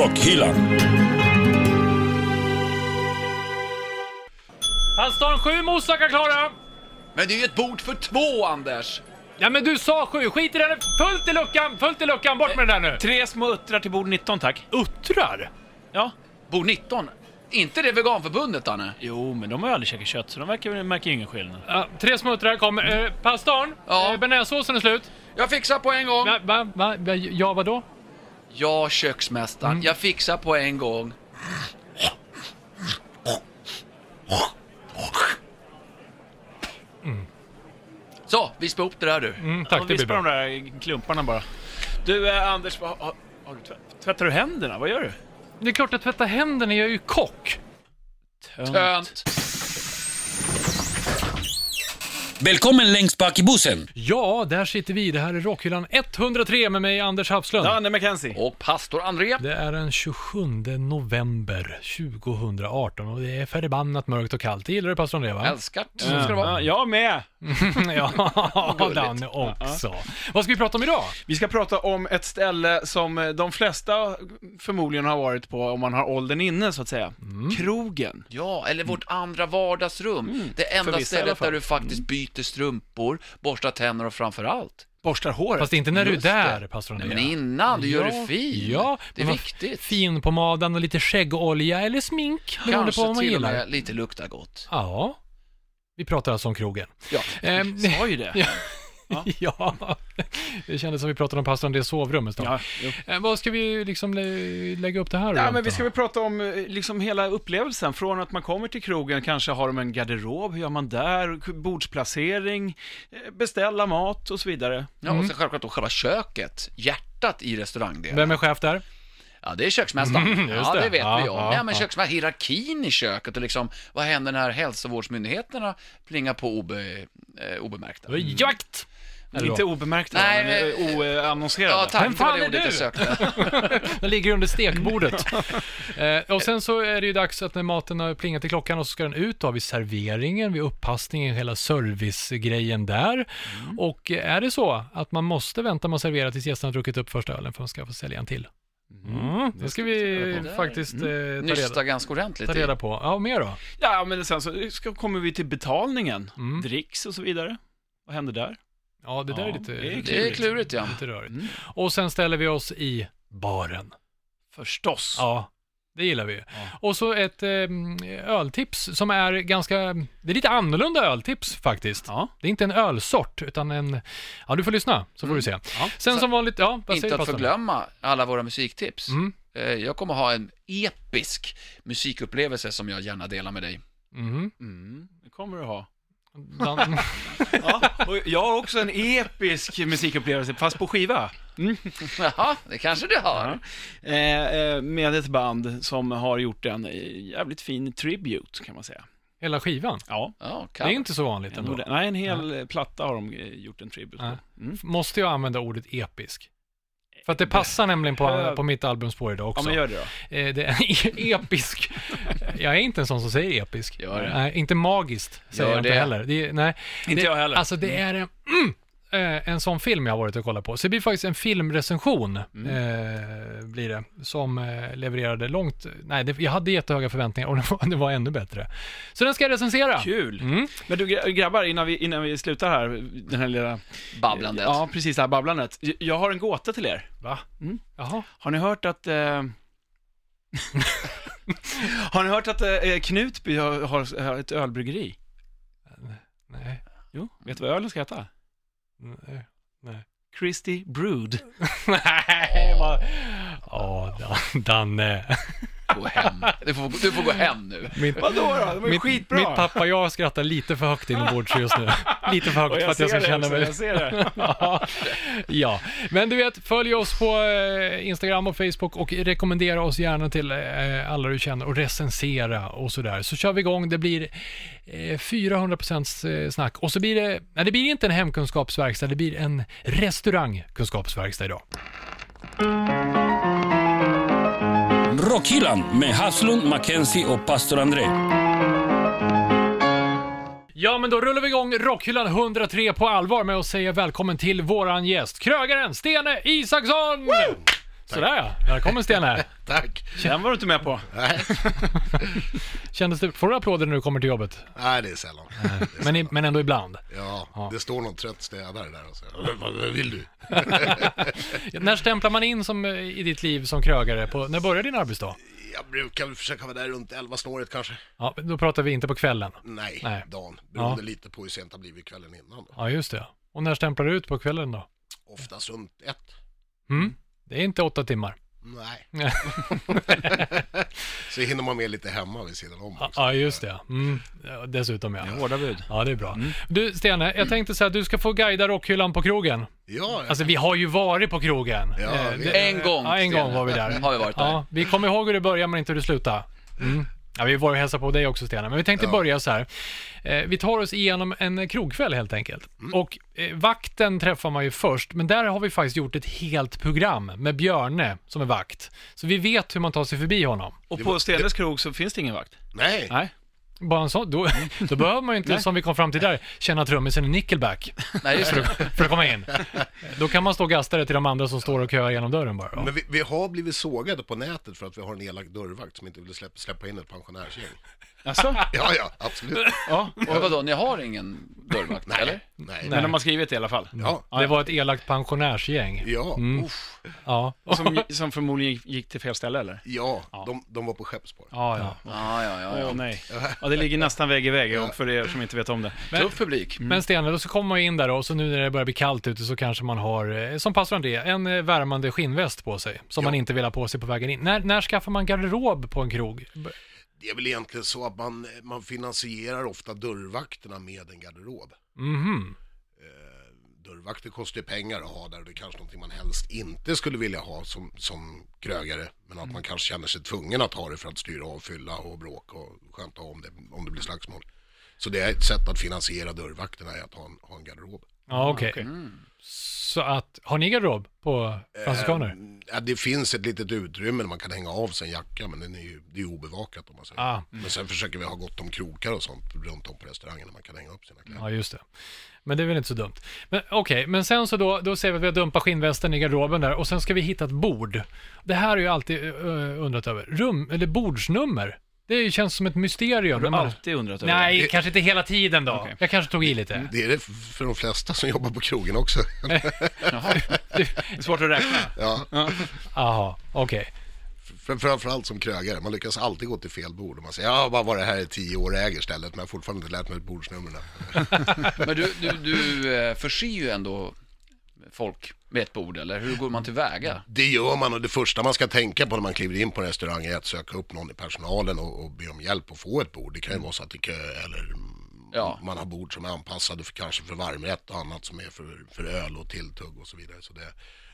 Rockhyllan. Pastorn, sju moussakar klara! Men det är ju ett bord för två, Anders! Ja men du sa sju, skit i den, fullt i luckan, fullt i luckan, bort med den där nu! Tre små uttrar till bord 19 tack. Uttrar? Ja. Bord 19? Inte det veganförbundet, Danne? Jo, men de har ju aldrig käkat kött så de verkar, märker ju ingen skillnad. Ja, tre smuttrar kommer. Eh, pastorn, Ja. eh, bearnaisesåsen är slut. Jag fixar på en gång. Va, va, va, ja vadå? Ja, köksmästaren. Jag fixar på en gång. Så, vispa ihop det där du. Mm, tack, Ja, det blir vispa de bra. där klumparna bara. Du, eh, Anders, har, har du tvätt, tvättar du händerna? Vad gör du? Det är klart att tvätta händerna, jag är ju kock. Tönt. Välkommen längst bak i bussen. Ja, där sitter vi. Det här är Rockhyllan 103 med mig, Anders Hafslund. Danne McKenzie. Och pastor André. Det är den 27 november 2018 och det är förbannat mörkt och kallt. Det gillar du pastor André va? Älskat. Så ska det vara. Ja, jag med. ja. Danne också. Vad ska vi prata om idag? Vi ska prata om ett ställe som de flesta förmodligen har varit på om man har åldern inne, så att säga. Krogen. Ja, eller vårt andra vardagsrum. Det enda stället där du faktiskt byter strumpor, borstar tänder och framför allt. Borstar håret. Fast inte när du är Just det. där, pastor Nej, André. men innan, du gör Ja, det fin. Ja, det är viktigt. Finpomadan och lite skäggolja eller smink, beroende Kanske på vad man till och gillar. med lite luktar gott. Ja, vi pratar alltså om krogen. Ja. Ehm, Sa ju det. ja. ja, det kändes som vi pratade om pastor Andrés sovrum ett tag. Ja. Eh, Vad ska vi liksom lä- lägga upp det här Ja, men vi ska väl prata om eh, liksom hela upplevelsen. Från att man kommer till krogen, kanske har de en garderob, hur gör man där? Bordsplacering, eh, beställa mat och så vidare. Ja, och sen självklart då själva köket, hjärtat i restaurangdelen. Vem är chef där? Ja, det är köksmästaren. Mm, ja, det, det. vet Ja, vi om. ja, Ja, men ja. hierarkin i köket och liksom, vad händer när hälsovårdsmyndigheterna plingar på obe, eh, obemärkta? Det Jakt! Eller Inte obemärkt, Nej, men men- eh, oannonserade. Ja, tack. Vem fan det är du? jag sökte. Den ligger under stekbordet. eh, och sen så är det ju dags att när maten har plingat i klockan och så ska den ut, då har vi serveringen, vid upppassningen, hela servicegrejen där. Mm. Och eh, är det så att man måste vänta med att servera tills gästerna har druckit upp första ölen för att man ska få sälja en till? Mm. Det ska vi faktiskt eh, ta, reda, Nysta ganska ordentligt ta reda på. Ja, mer då? Ja, men sen så ska, kommer vi till betalningen. Mm. Dricks och så vidare. Vad händer där? Ja, det där Ja, är lite, det är Det är klurigt, ja. lite rörigt. Mm. Och sen ställer vi oss i baren. Förstås. Ja, det gillar vi. Och så ett eh, öltips som är ganska, det är lite annorlunda öltips faktiskt. Ja. Det är inte en ölsort, utan en, ja du får lyssna så får du se. Sen som vanligt, ja, vad Inte att förglömma alla våra musiktips. Mm. Eh, Jag kommer ha en episk musikupplevelse som jag gärna delar med dig. Mhm. Mm, det kommer du ha. Dan- Ja, och jag har också en episk musikupplevelse, fast på skiva. Jaha, det kanske du har. Eh, eh, med ett band som har gjort en eh, jävligt fin tribute, kan man säga. Hela skivan. Ja. Ja, Det är inte så vanligt En, ändå. nej, en hel eh, platta har de gjort en tribute på. Mm. Måste jag använda ordet episk? För att det passar nämligen på, på mitt albumspår idag Ja, också. men gör det då. Eh, det är episk. Jag är inte en sån som säger episk. Gör det. Nej, inte magiskt säger Gör jag inte det. heller. Det nej, Inte det, jag heller. Alltså det är en, mm, eh, en sån film jag har varit och kollat på. Så det blir faktiskt en filmrecension, Mm. eh, blir det, som eh, levererade långt, nej, det, jag hade jättehöga förväntningar och det var, det var ännu bättre. Så den ska jag recensera. Kul! Mm. Men du gra- grabbar, innan vi, innan vi slutar här, den här lilla... Babblandet. Ja, precis, det här babblandet. Jag- har en gåta till er. Va? Mm. Jaha. Har ni hört att... Eh... har ni hört att eh, Knutby har, har, har ett ölbryggeri? Nej. Jo, vet du vad ölen ska heta? Nej. Nej. Christy Brood. Mm. Nej, vad... Åh, Dan- Danne. Gå hem. Du får, du får gå hem nu. Min, Vadå då? Det var ju mitt, skitbra! mitt pappa och jag skrattar lite för högt inombords just nu. Lite för högt för att jag ska känna mig... jag ser det. Ja. men du vet, följ oss på eh, Instagram och Facebook och rekommendera oss gärna till eh, alla du känner och recensera och sådär. Så kör vi igång. Det blir eh, 400% eh, snack och så blir det, nej det blir inte en hemkunskapsverkstad, det blir en restaurangkunskapsverkstad idag. Rockhyllan med Haslund, Mackenzie och pastor André. Ja, men då rullar vi igång Rockhyllan 103 på allvar med att säga välkommen till våran gäst, krögaren Stene Isaksson! Sådär ja, där kommer Sten här. Tack. Den var du inte med på. Nej, Kändes det, får du applåder när du kommer till jobbet? nej, det är sällan. Men, i- men ändå ibland. Ja, Ja. det står någon trött städare där och säger, vad vad vill du? När stämplar man in som, eh, i ditt liv som krögare? På, när börjar din arbetsdag? Jag brukar väl försöka vara där runt 11 snåret kanske. Ja, då pratar vi inte på kvällen. Nej, Nej. dagen. Beroende lite på hur sent det har blivit kvällen innan. Då. Ja, just det. Och när stämplar du ut på kvällen då? Oftast runt ett. Mm? Det är inte åtta timmar. Nej. Så hinner man med lite hemma vid sidan om Ja, också. Ja, just det. Mm. Dessutom ja. Hårda bud. Ja, det är bra. Du, Stene, jag tänkte så här, du ska få guida rockhyllan på krogen. Ja, Alltså, vi har ju varit på krogen. Ja, Eh, vi- En gång, Ja, en gång Stene. var vi där. Har vi varit där. Ja, vi kommer ihåg hur det började, men inte hur det slutade. Mm. Ja, vi var och hälsade på dig också, Stena. Men vi tänkte Ja. börja så här. Eh, vi tar oss igenom en krogkväll helt enkelt. Mm. Och eh, vakten träffar man ju först, men där har vi faktiskt gjort ett helt program med Björne som är vakt. Så vi vet hur man tar sig förbi honom. Och på Stenes krog så finns det ingen vakt. Nej, Nej. Bara en sån, då, då behöver man ju inte, Nej. som vi kom fram till där, känna trummisen i Nickelback Nej, just det. för att komma in. Då kan man stå och gasta det till de andra som står och köar genom dörren bara. men vi, vi har blivit sågade på nätet för att vi har en elak dörrvakt som inte vill släppa, släppa in ett pensionärsgäng. Alltså? Ja, ja, absolut. Ja. Och vadå, ni har ingen dörrvakt, Nej, eller? nej. Men de har skrivit det i alla fall. Ja, Det var ett elakt pensionärsgäng. ja, Mm. uff, Ja. Som, som förmodligen gick- gick till fel ställe eller? ja, de, de var på Skeppsborg. Ja, ja. Ja, ja, ja. Åh ja. nej. Ja, det ligger nästan vägg i vägg och för er som inte vet om det. Men- Tuff publik. Men Stene, då så kommer man in där och så nu när det börjar bli kallt ute så kanske man har, eh, som pastor André, en eh, värmande skinnväst på sig som man inte vill ha på sig på vägen in. När, när skaffar man garderob på en krog? B- Det är väl egentligen så att man, man finansierar ofta dörrvakterna med en garderob. Mhm. Dörrvakter kostar ju pengar att ha där och det är kanske någonting man helst inte skulle vilja ha som, som krögare. Men att man kanske känner sig tvungen att ha det för att styra av, fylla och bråka och sköta om det om det blir slagsmål. Så det är ett sätt att finansiera dörrvakterna är att ha en, ha en garderob. Ja, okej. okej. Så att, har ni garderob på franciskaner? Eh, ja, det finns ett litet utrymme där man kan hänga av sig en jacka men den är ju, det är ju obevakat om man säger. Ah. Men sen försöker vi ha gott om krokar och sånt runt om på restaurangen där man kan hänga upp sina kläder. Ja, just det. Men det är väl inte så dumt. Men okej, men sen så då, då ser vi att vi har dumpat skinnvästen i garderoben där och sen ska vi hitta ett bord. Det här har jag alltid uh, undrat över. Rum, eller bordsnummer. Det känns som ett mysterium. Har du alltid undrat över Nej, Det- kanske inte hela tiden då. Okej. Jag kanske tog i lite. Det är det för de flesta som jobbar på krogen också. det? Det är svårt att räkna. ja. Jaha, okej. För, framförallt som krögare, man lyckas alltid gå till fel bord man säger jag har bara varit här i tio år och äger stället men jag har fortfarande inte lärt mig bordsnumren. Men du, du, du eh, förser ju ändå folk med ett bord, eller hur går man tillväga? Det gör man och det första man ska tänka på när man kliver in på en restaurang är att söka upp någon i personalen och, och be om hjälp att få ett bord. Det kan ju vara så att det kö eller mm, Ja. man har bord som är anpassade för, kanske för varmrätt och annat som är för, för öl och tilltugg och så vidare. Så det,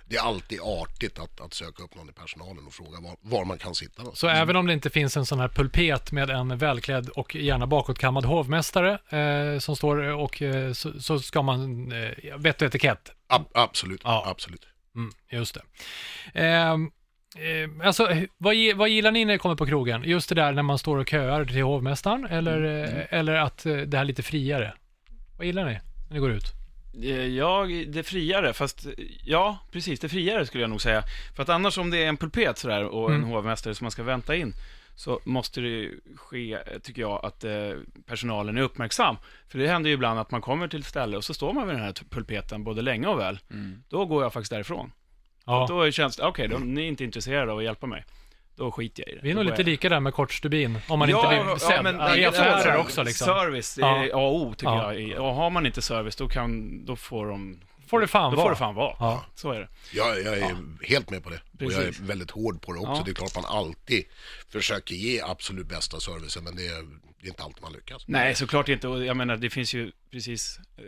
det är alltid artigt att, att söka upp någon i personalen och fråga var, var man kan sitta. Då. Så även om det inte finns en sån här pulpet med en välklädd och gärna bakåtkammad hovmästare eh, som står och eh, så, så ska man, eh, vett och etikett. Ab- absolut, Ja. absolut. Mm, just det. Ehm, eh, alltså, vad, vad gillar ni när ni kommer på krogen? Just det där när man står och köar till hovmästaren eller, Mm. eh, eller att eh, det här lite friare? Vad gillar ni när ni går ut? Eh, Jag, det friare, fast ja, precis, det friare skulle jag nog säga. För att annars om det är en pulpet sådär och en Mm. hovmästare som man ska vänta in, så måste det ske, eh, tycker jag, att eh, personalen är uppmärksam. För det händer ju ibland att man kommer till ett ställe och så står man vid den här pulpeten både länge och väl. Mm. Då går jag faktiskt därifrån. Ja, Då känns det, okej, okay, ni är inte intresserade av att hjälpa mig. Då skiter jag i det. vi är nog lite jag. lika där med kort stubin, om man ja, inte blir sedd. men, Ja, I det- affärer det- också liksom. Service, det Ja. är A och O tycker Ja. jag. Och har man inte service, då, kan, då får de... Får det fan då vara. får det fan vara. Ja. Så är det. Jag, jag är helt med på det. Och jag Precis. är väldigt hård på det också. Ja. Det är klart man alltid försöker ge absolut bästa servicen men det är, det är inte alltid man lyckas. Nej, såklart inte. Och jag menar, det finns ju precis eh,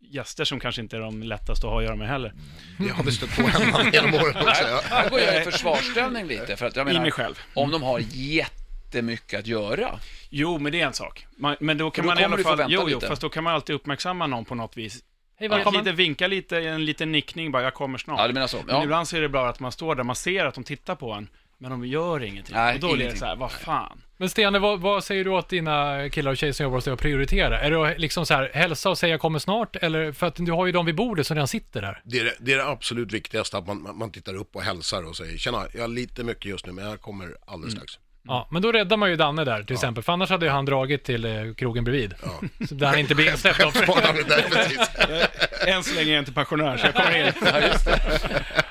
gäster som kanske inte är de lättaste att ha att göra med heller. Det har vi stött på hemma genom åren också. Ja. Här går jag i försvarsställning lite, för att jag I mig menar, själv. om de har jättemycket att göra, Jo, men det är en sak. Man, men då kan då man i alla fall... Jo, jo, lite. fast då kan man alltid uppmärksamma någon på något vis. Hej, välkommen. lite vinka lite, en liten nickning bara, jag kommer snart. ja du menar så? Men Ja. ibland så är det bra att man står där, man ser att de tittar på en, men de gör ingenting. Nej, och då är det ingenting. så här, vad fan. Men Stene, vad, vad säger du åt dina killar och tjejer som jobbar hos dig att prioritera? Är det liksom så här, hälsa och säga jag kommer snart? Eller för att du har ju de vid bordet som redan sitter där. Det är det, det är det absolut viktigaste, att man, man tittar upp och hälsar och säger tjena, jag har lite mycket just nu men jag kommer alldeles strax. Ja, men då räddar man ju Danne där till exempel, för annars hade ju han dragit till eh, krogen bredvid. Så där han inte blir insläppt av. Än så länge är jag inte pensionär, så jag kommer in.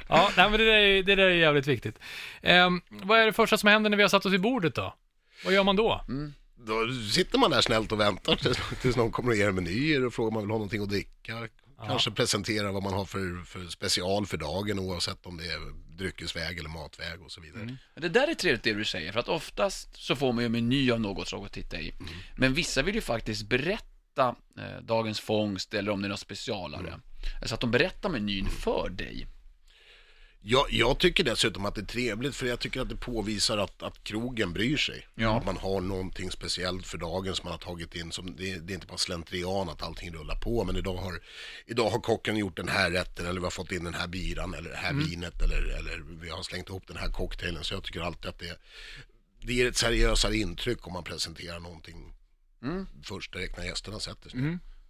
Ja, nej, men det där, är, det där är jävligt viktigt. Ehm, vad är det första som händer när vi har satt oss vid bordet då? Vad gör man då? Då sitter man där snällt och väntar tills, tills någon kommer och ger menyer och frågar om man vill ha någonting att dricka. Kanske presentera vad man har för, för special för dagen oavsett om det är dryckesväg eller matväg och så vidare. Men det där är trevligt det du säger, för att oftast så får man ju en meny av något slag att titta i. Men vissa vill ju faktiskt berätta eh, dagens fångst eller om det är något specialare. Så att de berättar menyn för dig. Jag, jag tycker dessutom att det är trevligt för jag tycker att det påvisar att, att krogen bryr sig. Ja. Att man har någonting speciellt för dagen som man har tagit in. Som, det, det är inte bara slentrian att allting rullar på. Men idag har, idag har kocken gjort den här rätten eller vi har fått in den här biran eller det här vinet eller, eller vi har slängt ihop den här cocktailen. Så jag tycker alltid att det, det ger ett seriösare intryck om man presenterar någonting först direkt när gästerna sätter sig.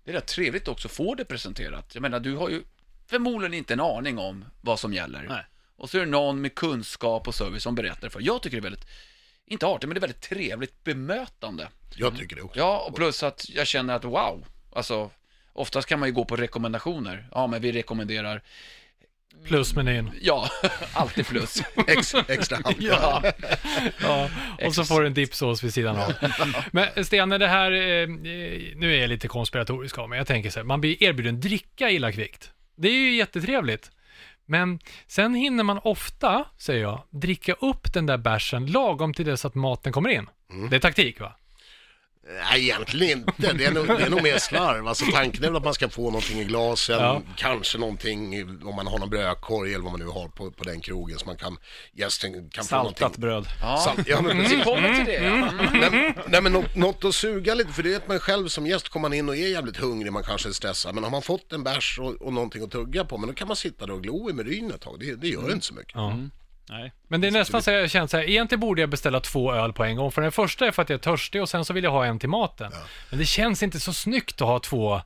Det är rätt trevligt också att få det presenterat. Jag menar, du har ju förmodligen inte en aning om vad som gäller. Nej. Och så är det någon med kunskap och service som berättar för. Jag tycker det är väldigt, inte artigt, men det är väldigt trevligt bemötande. Jag tycker det också. Ja, och plus att jag känner att wow, alltså oftast kan man ju gå på rekommendationer. Ja, men vi rekommenderar, Plusmenyn. ja, alltid plus. Ex, extra halv. Ja, Ja, och så får du en dipsås vid sidan av. Men Stene, det här, eh, nu är jag lite konspiratorisk av mig. Jag tänker så här, man blir erbjuden dricka illa kvickt. Det är ju jättetrevligt. Men sen hinner man ofta, säger jag, dricka upp den där bärsen lagom till dess att maten kommer in. Det är taktik va? Nej, egentligen inte. Det är nog, det är nog mer slarv. Alltså, tanken är väl att man ska få någonting i glasen, Ja. kanske någonting, om man har någon brödkorg eller vad man nu har på, på den krogen, så man kan, gästen kan få Saltat någonting. bröd. ja. Salt, ja, men vi precis. kommer till det. Ja. Mm. Nej, nej men något, något att suga lite, för det vet man själv som gäst, kommer man in och är jävligt hungrig, man kanske är stressad, men har man fått en bärs och, och någonting att tugga på, men då kan man sitta där och glo i menyn ett tag, det, det gör inte så mycket. Ja. Nej. Men det är nästan så jag känner så här, egentligen borde jag beställa två öl på en gång. För den första är för att jag är törstig och sen så vill jag ha en till maten. Men det känns inte så snyggt att ha två,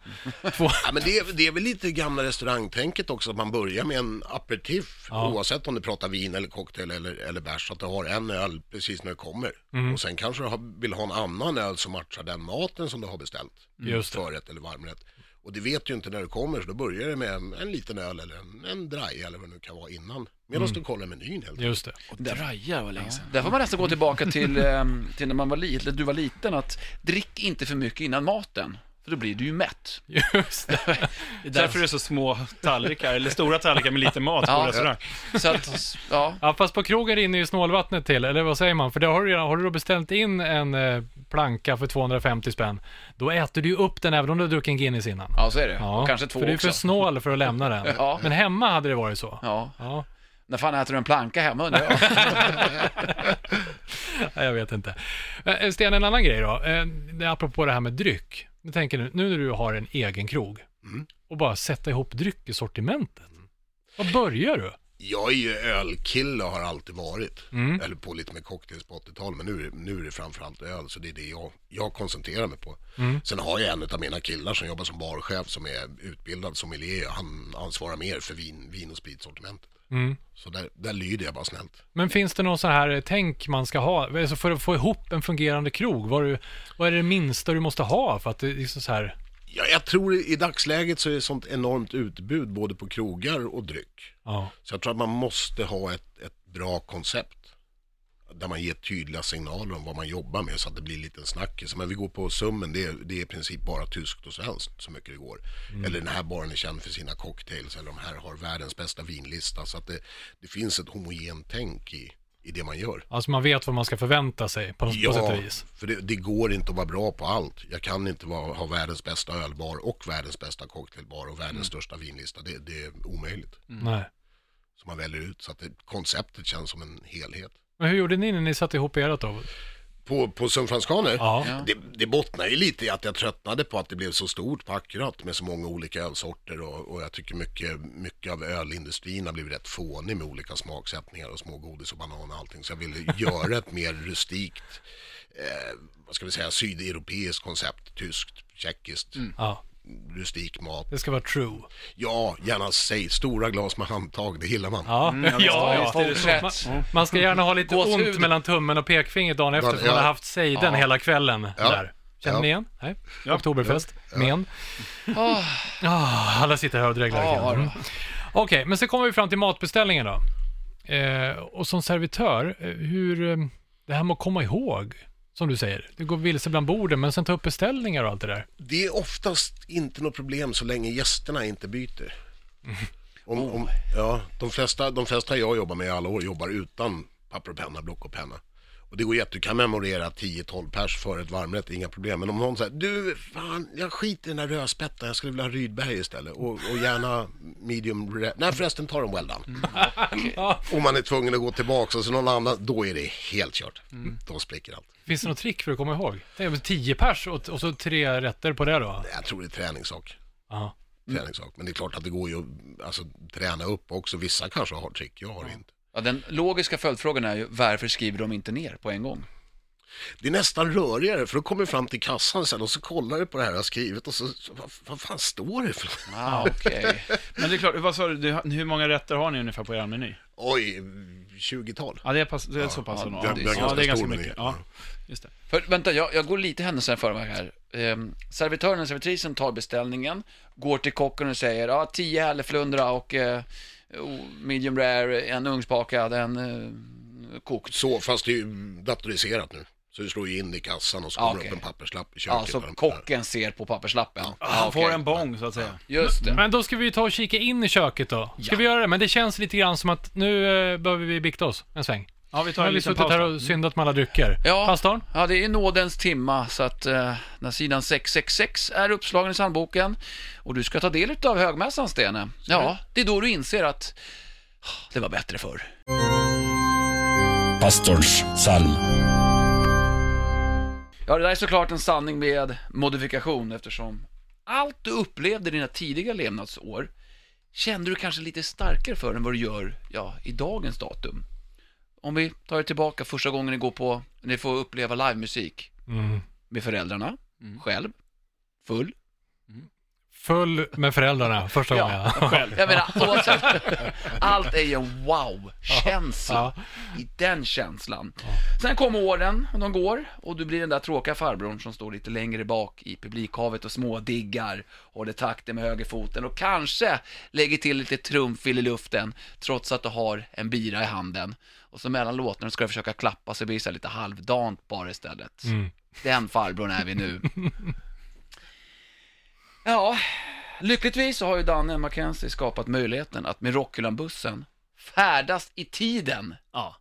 två Ja, men det, är, det är väl lite gamla restaurangtänket också, att man börjar med en aperitif, Ja. oavsett om du pratar vin eller cocktail eller, eller bärs, så att du har en öl precis när du kommer. Mm. Och sen kanske du har, vill ha en annan öl som matchar den maten som du har beställt. Just det. Förrätt eller varmrätt. Och det vet du inte när du kommer, så då börjar det med en, en liten öl eller en, en dry eller vad det nu kan vara innan. Medan Mm. du kollar menyn helt enkelt. Just det. Drajar var länge sedan. Där får man nästan gå tillbaka till, ehm, till när man var liten, eller du var liten, att drick inte för mycket innan maten. För då blir du ju mätt. Just det. Det är därför det är så små tallrikar, eller stora tallrikar med lite mat på Ja. restaurang. Så att, ja. Ja, fast på krogen rinner ju snålvattnet till, eller vad säger man? För det har du redan, har du då beställt in en eh, planka för 250 spänn, då äter du ju upp den även om du har druckit en Guinness innan. ja, så är det. Ja, Och kanske två för du är också. för snål för att lämna den. Ja. Men hemma hade det varit så. Ja. Ja, När fan äter du en planka hemma undrar jag? nej, jag vet inte. Eh, Sten, en annan grej då. Eh, apropå det här med dryck. Jag tänker nu, nu när du har en egen krog och bara sätta ihop dryckessortimentet. Var börjar du? Jag är ju ölkille och har alltid varit. Mm. Eller på lite med cocktails på 80-talet. Men nu, nu är det framförallt öl, så det är det jag, jag koncentrerar mig på. Mm. Sen har jag en av mina killar som jobbar som barchef som är utbildad sommelier. Han ansvarar mer för vin, vin och spritsortimentet. Mm. Så där, där lyder jag bara snällt. Men finns det någon sån här tänk man ska ha? Alltså för att få ihop en fungerande krog, vad, du, vad är det minsta du måste ha för att det är liksom så här... Ja, jag tror i dagsläget så är det sånt enormt utbud både på krogar och dryck. Ja. Så jag tror att man måste ha ett, ett bra koncept. Där man ger tydliga signaler om vad man jobbar med så att det blir lite snackis. Men vi går på summen, det är, det är i princip bara tyskt och svenskt så mycket det går. Eller den här baren är känd för sina cocktails eller de här har världens bästa vinlista. Så att det, det finns ett homogent tänk i, i det man gör. Alltså man vet vad man ska förvänta sig på, på sätt Ja, och vis. för det, det går inte att vara bra på allt. Jag kan inte vara, ha världens bästa ölbar och världens bästa cocktailbar och världens största vinlista. Det, det är omöjligt. Nej. Så man väljer ut så att det, konceptet känns som en helhet. Men hur gjorde ni när ni satte ihop ert då? På, på Sunfranskaner, Ja. Det, det bottnar ju lite i att jag tröttnade på att det blev så stort på Akkurat med så många olika ölsorter och, och jag tycker mycket, mycket av ölindustrin har blivit rätt fånig med olika smaksättningar och små godis och banan och allting. Så jag ville göra ett mer rustikt eh, vad ska vi säga, sydeuropeiskt koncept, tyskt, tjeckiskt, Ja, rustik mat. det ska vara true. Ja, gärna säg stora glas med handtag, det gillar man. Ja, ja, ja, visst är det så. Man, man ska gärna ha lite Gåshud. ont mellan tummen och pekfingret dagen efter, Ja, för man har ja. haft sejden Ja. hela kvällen Ja. där. Känner Ja. ni igen? Nej? Ja. Oktoberfest? Men? Ah, Ah, alla sitter här och dreglar Ja, igen. Mm. Okej, men sen kommer vi fram till matbeställningen då. Eh, och som servitör, eh, hur... Eh, det här med att komma ihåg, som du säger. Det går vilse bland borden, men sen ta upp beställningar och allt det där. Det är oftast inte något problem så länge gästerna inte byter. Om, om, ja, de, flesta, de flesta jag jobbar med i alla år jobbar utan papper och penna, block och penna. Och det går jätte, du kan memorera 10-12 pers för ett varmrätt, inga problem. Men om någon säger, du, fan, jag skiter i den där rödspettan, jag skulle vilja ha Rydberg istället. Och, och gärna medium rare. Nej förresten, ta dem well done. Och man är tvungen att gå tillbaka och så någon annan, då är det helt kört. Då spricker allt. Finns det något trick för att komma ihåg? Tänk om tio pers och, och så tre rätter på det då? Jag tror det är träningssak. Ja. träningssak. Men det är klart att det går ju att alltså, träna upp också. Vissa kanske har trick, jag har inte. Ja, den logiska följdfrågan är ju varför skriver de inte ner på en gång? Det är nästan rörigare för då kommer du fram till kassan sen och så kollar du på det här jag har skrivit och så, så vad, vad fan står det för Ah, okej. Men det är klart, vad sa du, hur många rätter har ni ungefär på er meny? Oj, 20-tal. Ja, det är, pass, det är så pass ja, det är- Ja, det är ja, ganska det är ganska mycket. Ja, just det. För, vänta, jag, jag går lite händelserna i förväg här. Ehm, servitören och servitrisen tar beställningen, går till kocken och säger ja, 10 hälleflundra och eh, medium rare, en ugnsbakad, en eh, kokt. Så, fast det är ju datoriserat nu. Så du slår ju in i kassan och så Ja, kommer okej. upp en papperslapp i köket. Ja, så kocken ser på papperslappen. Ja. Ja, Han får okej. en bång, så att säga. Just det. Men då ska vi ju ta och kika in i köket då. Ska Ja. vi göra det? Men det känns lite grann som att nu eh, behöver vi bikta oss en sväng. Ja, vi tar har en vi liten suttit paus. här och syndat med alla drycker. Ja. Pastorn? Ja, det är nådens timma, så att eh, när sidan 666 är uppslagen i sandboken och du ska ta del av högmässan, Stene, ja, det är då du inser att ah, det var bättre förr. Pastorns psalm. Ja, det där är såklart en sanning med modifikation eftersom allt du upplevde i dina tidiga levnadsår kände du kanske lite starkare för än vad du gör, ja, i dagens datum. Om vi tar er tillbaka första gången ni går på, ni får uppleva livemusik Mm. med föräldrarna, själv, full, Full med föräldrarna första Ja. gången. Ja. Själv. Jag menar, oavsett. Allt är ju en wow-känsla. Ja. I den känslan. Sen kommer åren och de går och du blir den där tråkiga farbrorn som står lite längre bak i publikhavet och smådiggar, håller takten med högerfoten och kanske lägger till lite trumfil i luften trots att du har en bira i handen. Och så mellan låtarna ska du försöka klappa så det blir så lite halvdant bara istället. Mm. Den farbrorn är vi nu. Ja, lyckligtvis så har ju Danne Mackenzie skapat möjligheten att med Rockhyllan-bussen färdas i tiden. Ja.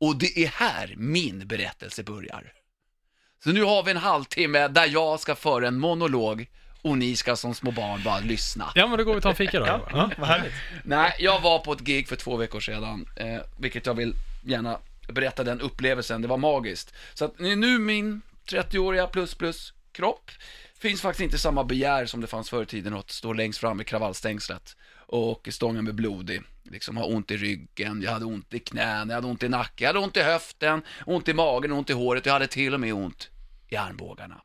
Och det är här min berättelse börjar. Så nu har vi en halvtimme där jag ska föra en monolog och ni ska som små barn bara lyssna. ja, men då går vi och tar en fika då. Ja. Vad härligt. Nej, jag var på ett gig för två veckor sedan, eh, vilket jag vill gärna berätta den upplevelsen, det var magiskt. Så att nu min 30-åriga plus plus kropp finns faktiskt inte samma begär som det fanns förr i tiden att stå längst fram i kravallstängslet och stången med blod i. Liksom ha ont i ryggen, jag hade ont i knän, jag hade ont i nacken, jag hade ont i höften, ont i magen, ont i håret, jag hade till och med ont i armbågarna.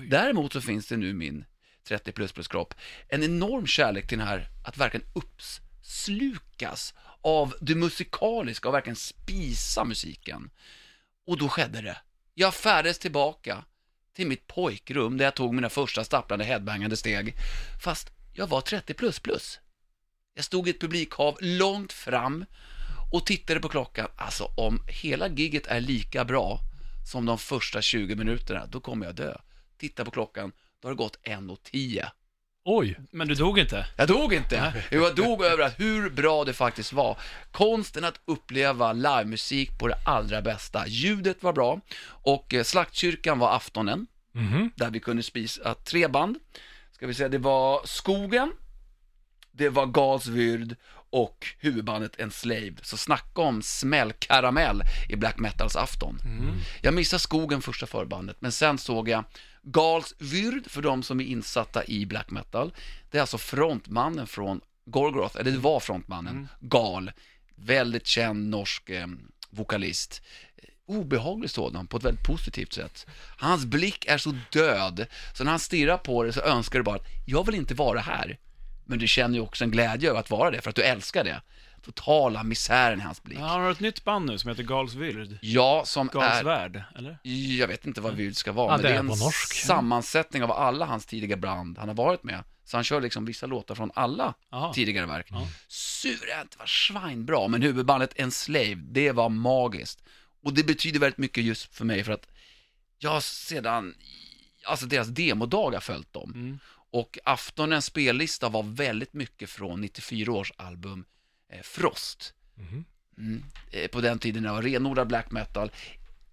Däremot så finns det nu min 30 plus plus kropp en enorm kärlek till den här att verkligen uppslukas av det musikaliska och verkligen spisa musiken. Och då skedde det. Jag färdades tillbaka till mitt pojkrum där jag tog mina första stapplande headbangande steg. Fast jag var 30 plus plus. Jag stod i ett publikhav långt fram och tittade på klockan. Alltså om hela gigget är lika bra som de första 20 minuterna, då kommer jag dö. Titta på klockan, då har det gått 1.10. Oj. Men du dog inte? Jag dog inte. Jo, Jag dog över att hur bra det faktiskt var. Konsten att uppleva livemusik på det allra bästa. Ljudet var bra och eh, Slaktkyrkan var aftonen Mhm. där vi kunde spisa tre band. Ska vi säga, det var Skogen, det var Galsvyrd och huvudbandet Enslaved. Så snacka om smällkaramell i black metals afton. Jag missade Skogen första förbandet, men sen såg jag Galsvyrd, för de som är insatta i black metal. Det är alltså frontmannen från Gorgoroth, eller det var frontmannen, Gal. Väldigt känd norsk eh, vokalist. obehaglig sådan på ett väldigt positivt sätt. Hans blick är så död, så när han stirrar på dig så önskar du bara att jag vill inte vara här. Men du känner ju också en glädje över att vara det, för att du älskar det. Totala misären i hans blick. Han har ett nytt band nu som heter Gals Vyrd. Ja, som är... Galsvärd, eller? Jag vet inte vad Vyrd ska vara, Ja, men det är är en norsk. sammansättning av alla hans tidiga band han har varit med. Så han kör liksom vissa låtar från alla Jaha. tidigare verk. Ja. Suveränt, var svinbra, men huvudbandet Enslaved, det var magiskt. Och det betyder väldigt mycket just för mig för att jag har sedan, alltså deras demodagar följt dem. Mm. Och aftonens spellista var väldigt mycket från 94 års album eh, Frost. Mhm. Mm. Eh, på den tiden när det var renodlad black metal.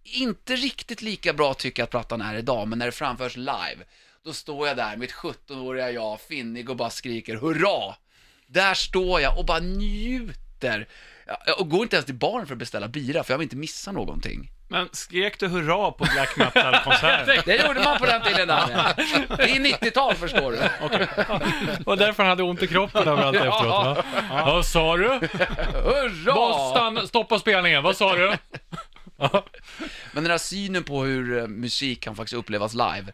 Inte riktigt lika bra tycker jag att plattan är idag, men när det framförs live, då står jag där, mitt 17-åriga jag, finnig och bara skriker hurra! Där står jag och bara njuter. Jag, och går inte ens till baren för att beställa bira, för jag vill inte missa någonting. Men skrek du hurra på black metal-konserten? Det gjorde man på den tiden, Danne. Det är 90-tal, förstår du. Och därför han hade ont i kroppen överallt efteråt va? Vad sa du? Hurra! Vad stoppa spelningen, vad sa du? Men den här synen på hur eh, musik kan faktiskt upplevas live,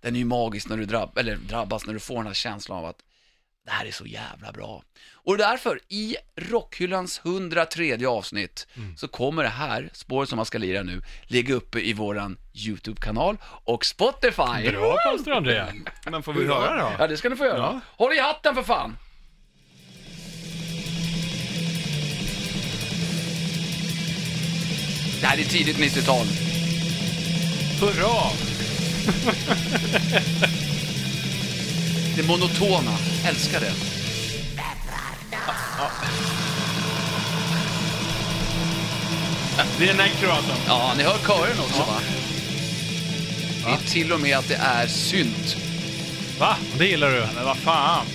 den är ju magisk när du drabb, eller drabbas, när du får den här känslan av att det här är så jävla bra. Och därför, i Rockhyllans 103 avsnitt, så kommer det här, spåret som man ska lira nu, ligga uppe i våran YouTube-kanal och Spotify. Bra pastor André. Men får vi höra då? Ja, det ska ni få göra. Ja. Håll i hatten för fan! Det här är tidigt 90-tal. Hurra! Det monotona, älskar det. Det är Necro alltså. Ja, ni hör kören också va? Det är till och med att det är synt. Va? Det gillar du? Men vad fan.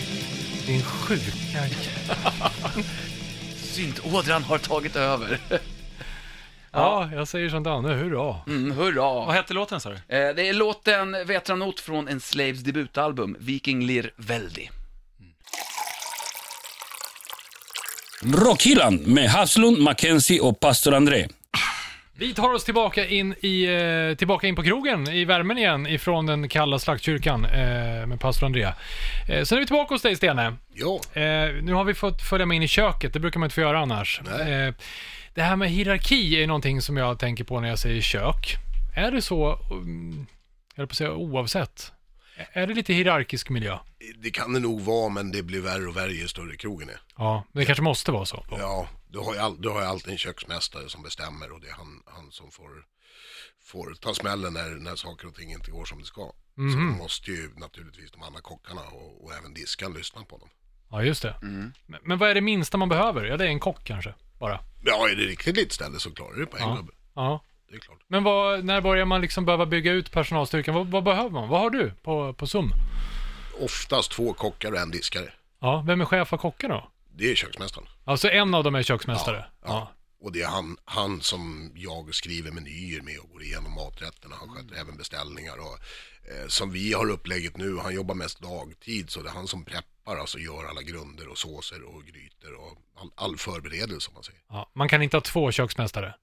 Din sjuka Syntådran har tagit över. Ja, jag säger som Danne, hurra. Mm, Vad hurra. hette låten sa du? Eh, Det är låten Vetranot från en Slaves debutalbum, Viking Lir Väldi. Rockhyllan med Havslund, Mackenzie och pastor André. Vi tar oss tillbaka in, i, eh, tillbaka in på krogen i värmen igen ifrån den kalla slaktkyrkan eh, med pastor Andrea. Eh, sen är vi tillbaka hos dig Stene. Ja, Eh, nu har vi fått följa med in i köket, det brukar man inte få göra annars. Nej. Det här med hierarki är någonting som jag tänker på när jag säger kök. Är det så, um, jag på säga oavsett, är det lite hierarkisk miljö? det kan det nog vara, men det blir värre och värre ju större krogen är. Ja, det kanske måste vara så. Ja, du har ju, all, du har ju alltid en köksmästare som bestämmer och det är han, han som får, får ta smällen när, när saker och ting inte går som det ska. Så Mhm. då måste ju naturligtvis de andra kockarna och, och även diskan lyssna på dem. Ja, just det. Men, men vad är det minsta man behöver? Ja, det är en kock kanske, bara. Ja, är det riktigt litet ställe så klarar du det på en Ja. gubbe. Ja. Det är klart. Men vad, när börjar man liksom behöva bygga ut personalstyrkan? Vad, vad behöver man? Vad har du på, på SUM? Oftast två kockar och en diskare. Ja, vem är chef för kocken då? Det är köksmästaren. Alltså en av dem är köksmästare? Ja. Och det är han, han som jag skriver menyer med och går igenom maträtterna. Han sköter även beställningar och eh, som vi har upplägget nu, han jobbar mest dagtid så det är han som preppar, alltså gör alla grunder och såser och grytor och all, all förberedelse om man säger. Ja, man kan inte ha två köksmästare?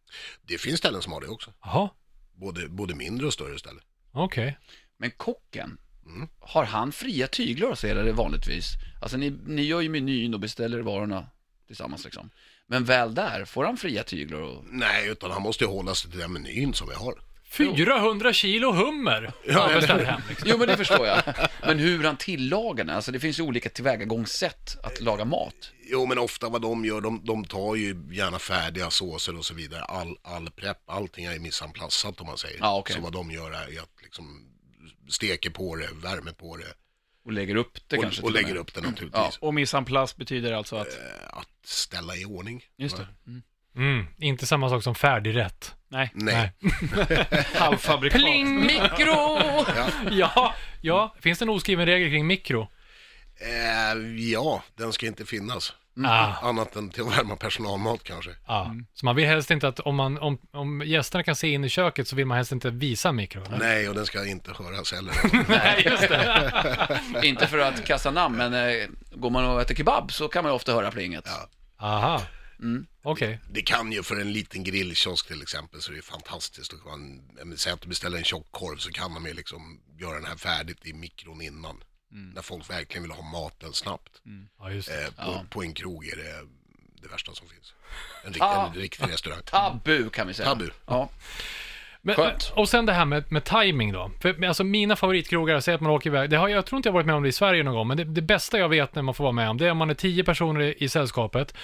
Det finns ställen som har det också, Jaha, både, både mindre och större ställen. okej. Men kocken, Mm. har han fria tyglar hos er vanligtvis? Alltså ni, ni gör ju menyn och beställer varorna tillsammans liksom. Men väl där, får han fria tyglar och... Nej, utan han måste ju hålla sig till den menyn som vi har. 400 kilo hummer! Ja, eller beställ hur? hem liksom. Jo men det förstår jag. Men hur han tillagar den, alltså det finns ju olika tillvägagångssätt att laga mat. Jo, men ofta vad de gör, de, de tar ju gärna färdiga såser och så vidare. All, all prepp, allting är missanplassat om man säger. Ja, okej. Så vad de gör är att liksom steker på det, värmer på det Och lägger upp det och, kanske och lägger med. upp det naturligtvis. Och mise en place betyder alltså att... Eh, Att ställa i ordning. Just det. Mm. Mm, inte samma sak som färdigrätt. Nej, Nej. halvfabrikat. Mikro! Ja, ja, finns det en oskriven regel kring mikro? Eh, ja, den ska inte finnas. Ah, Annat än till att värma personalmat kanske. ah. Så man vill helst inte att om, man, om, om gästerna kan se in i köket så vill man helst inte visa mikro? eller? Nej, och den ska inte höras heller. Nej, just det. Inte för att kasta namn, men eh, går man och äter kebab så kan man ju ofta höra plinget. Ja. Aha. Okej. Det kan ju för en liten grillkiosk till exempel så är det fantastiskt. Och man, men säg att du beställer en tjock korv så kan de ju liksom göra den här färdigt i mikron innan. När folk verkligen vill ha maten snabbt. Ja, just det. Eh, på, Ja. på en krog är det det värsta som finns. En, rik, Ah. en riktig restaurang. Tabu kan vi säga. Tabu. Ja. Men, Skönt. och sen det här med, med timing då. För, alltså mina favoritkrogar, säg att man åker iväg, det har, jag tror inte jag varit med om det i Sverige någon gång, men det, det bästa jag vet när man får vara med om, det är om man är tio personer i, i sällskapet,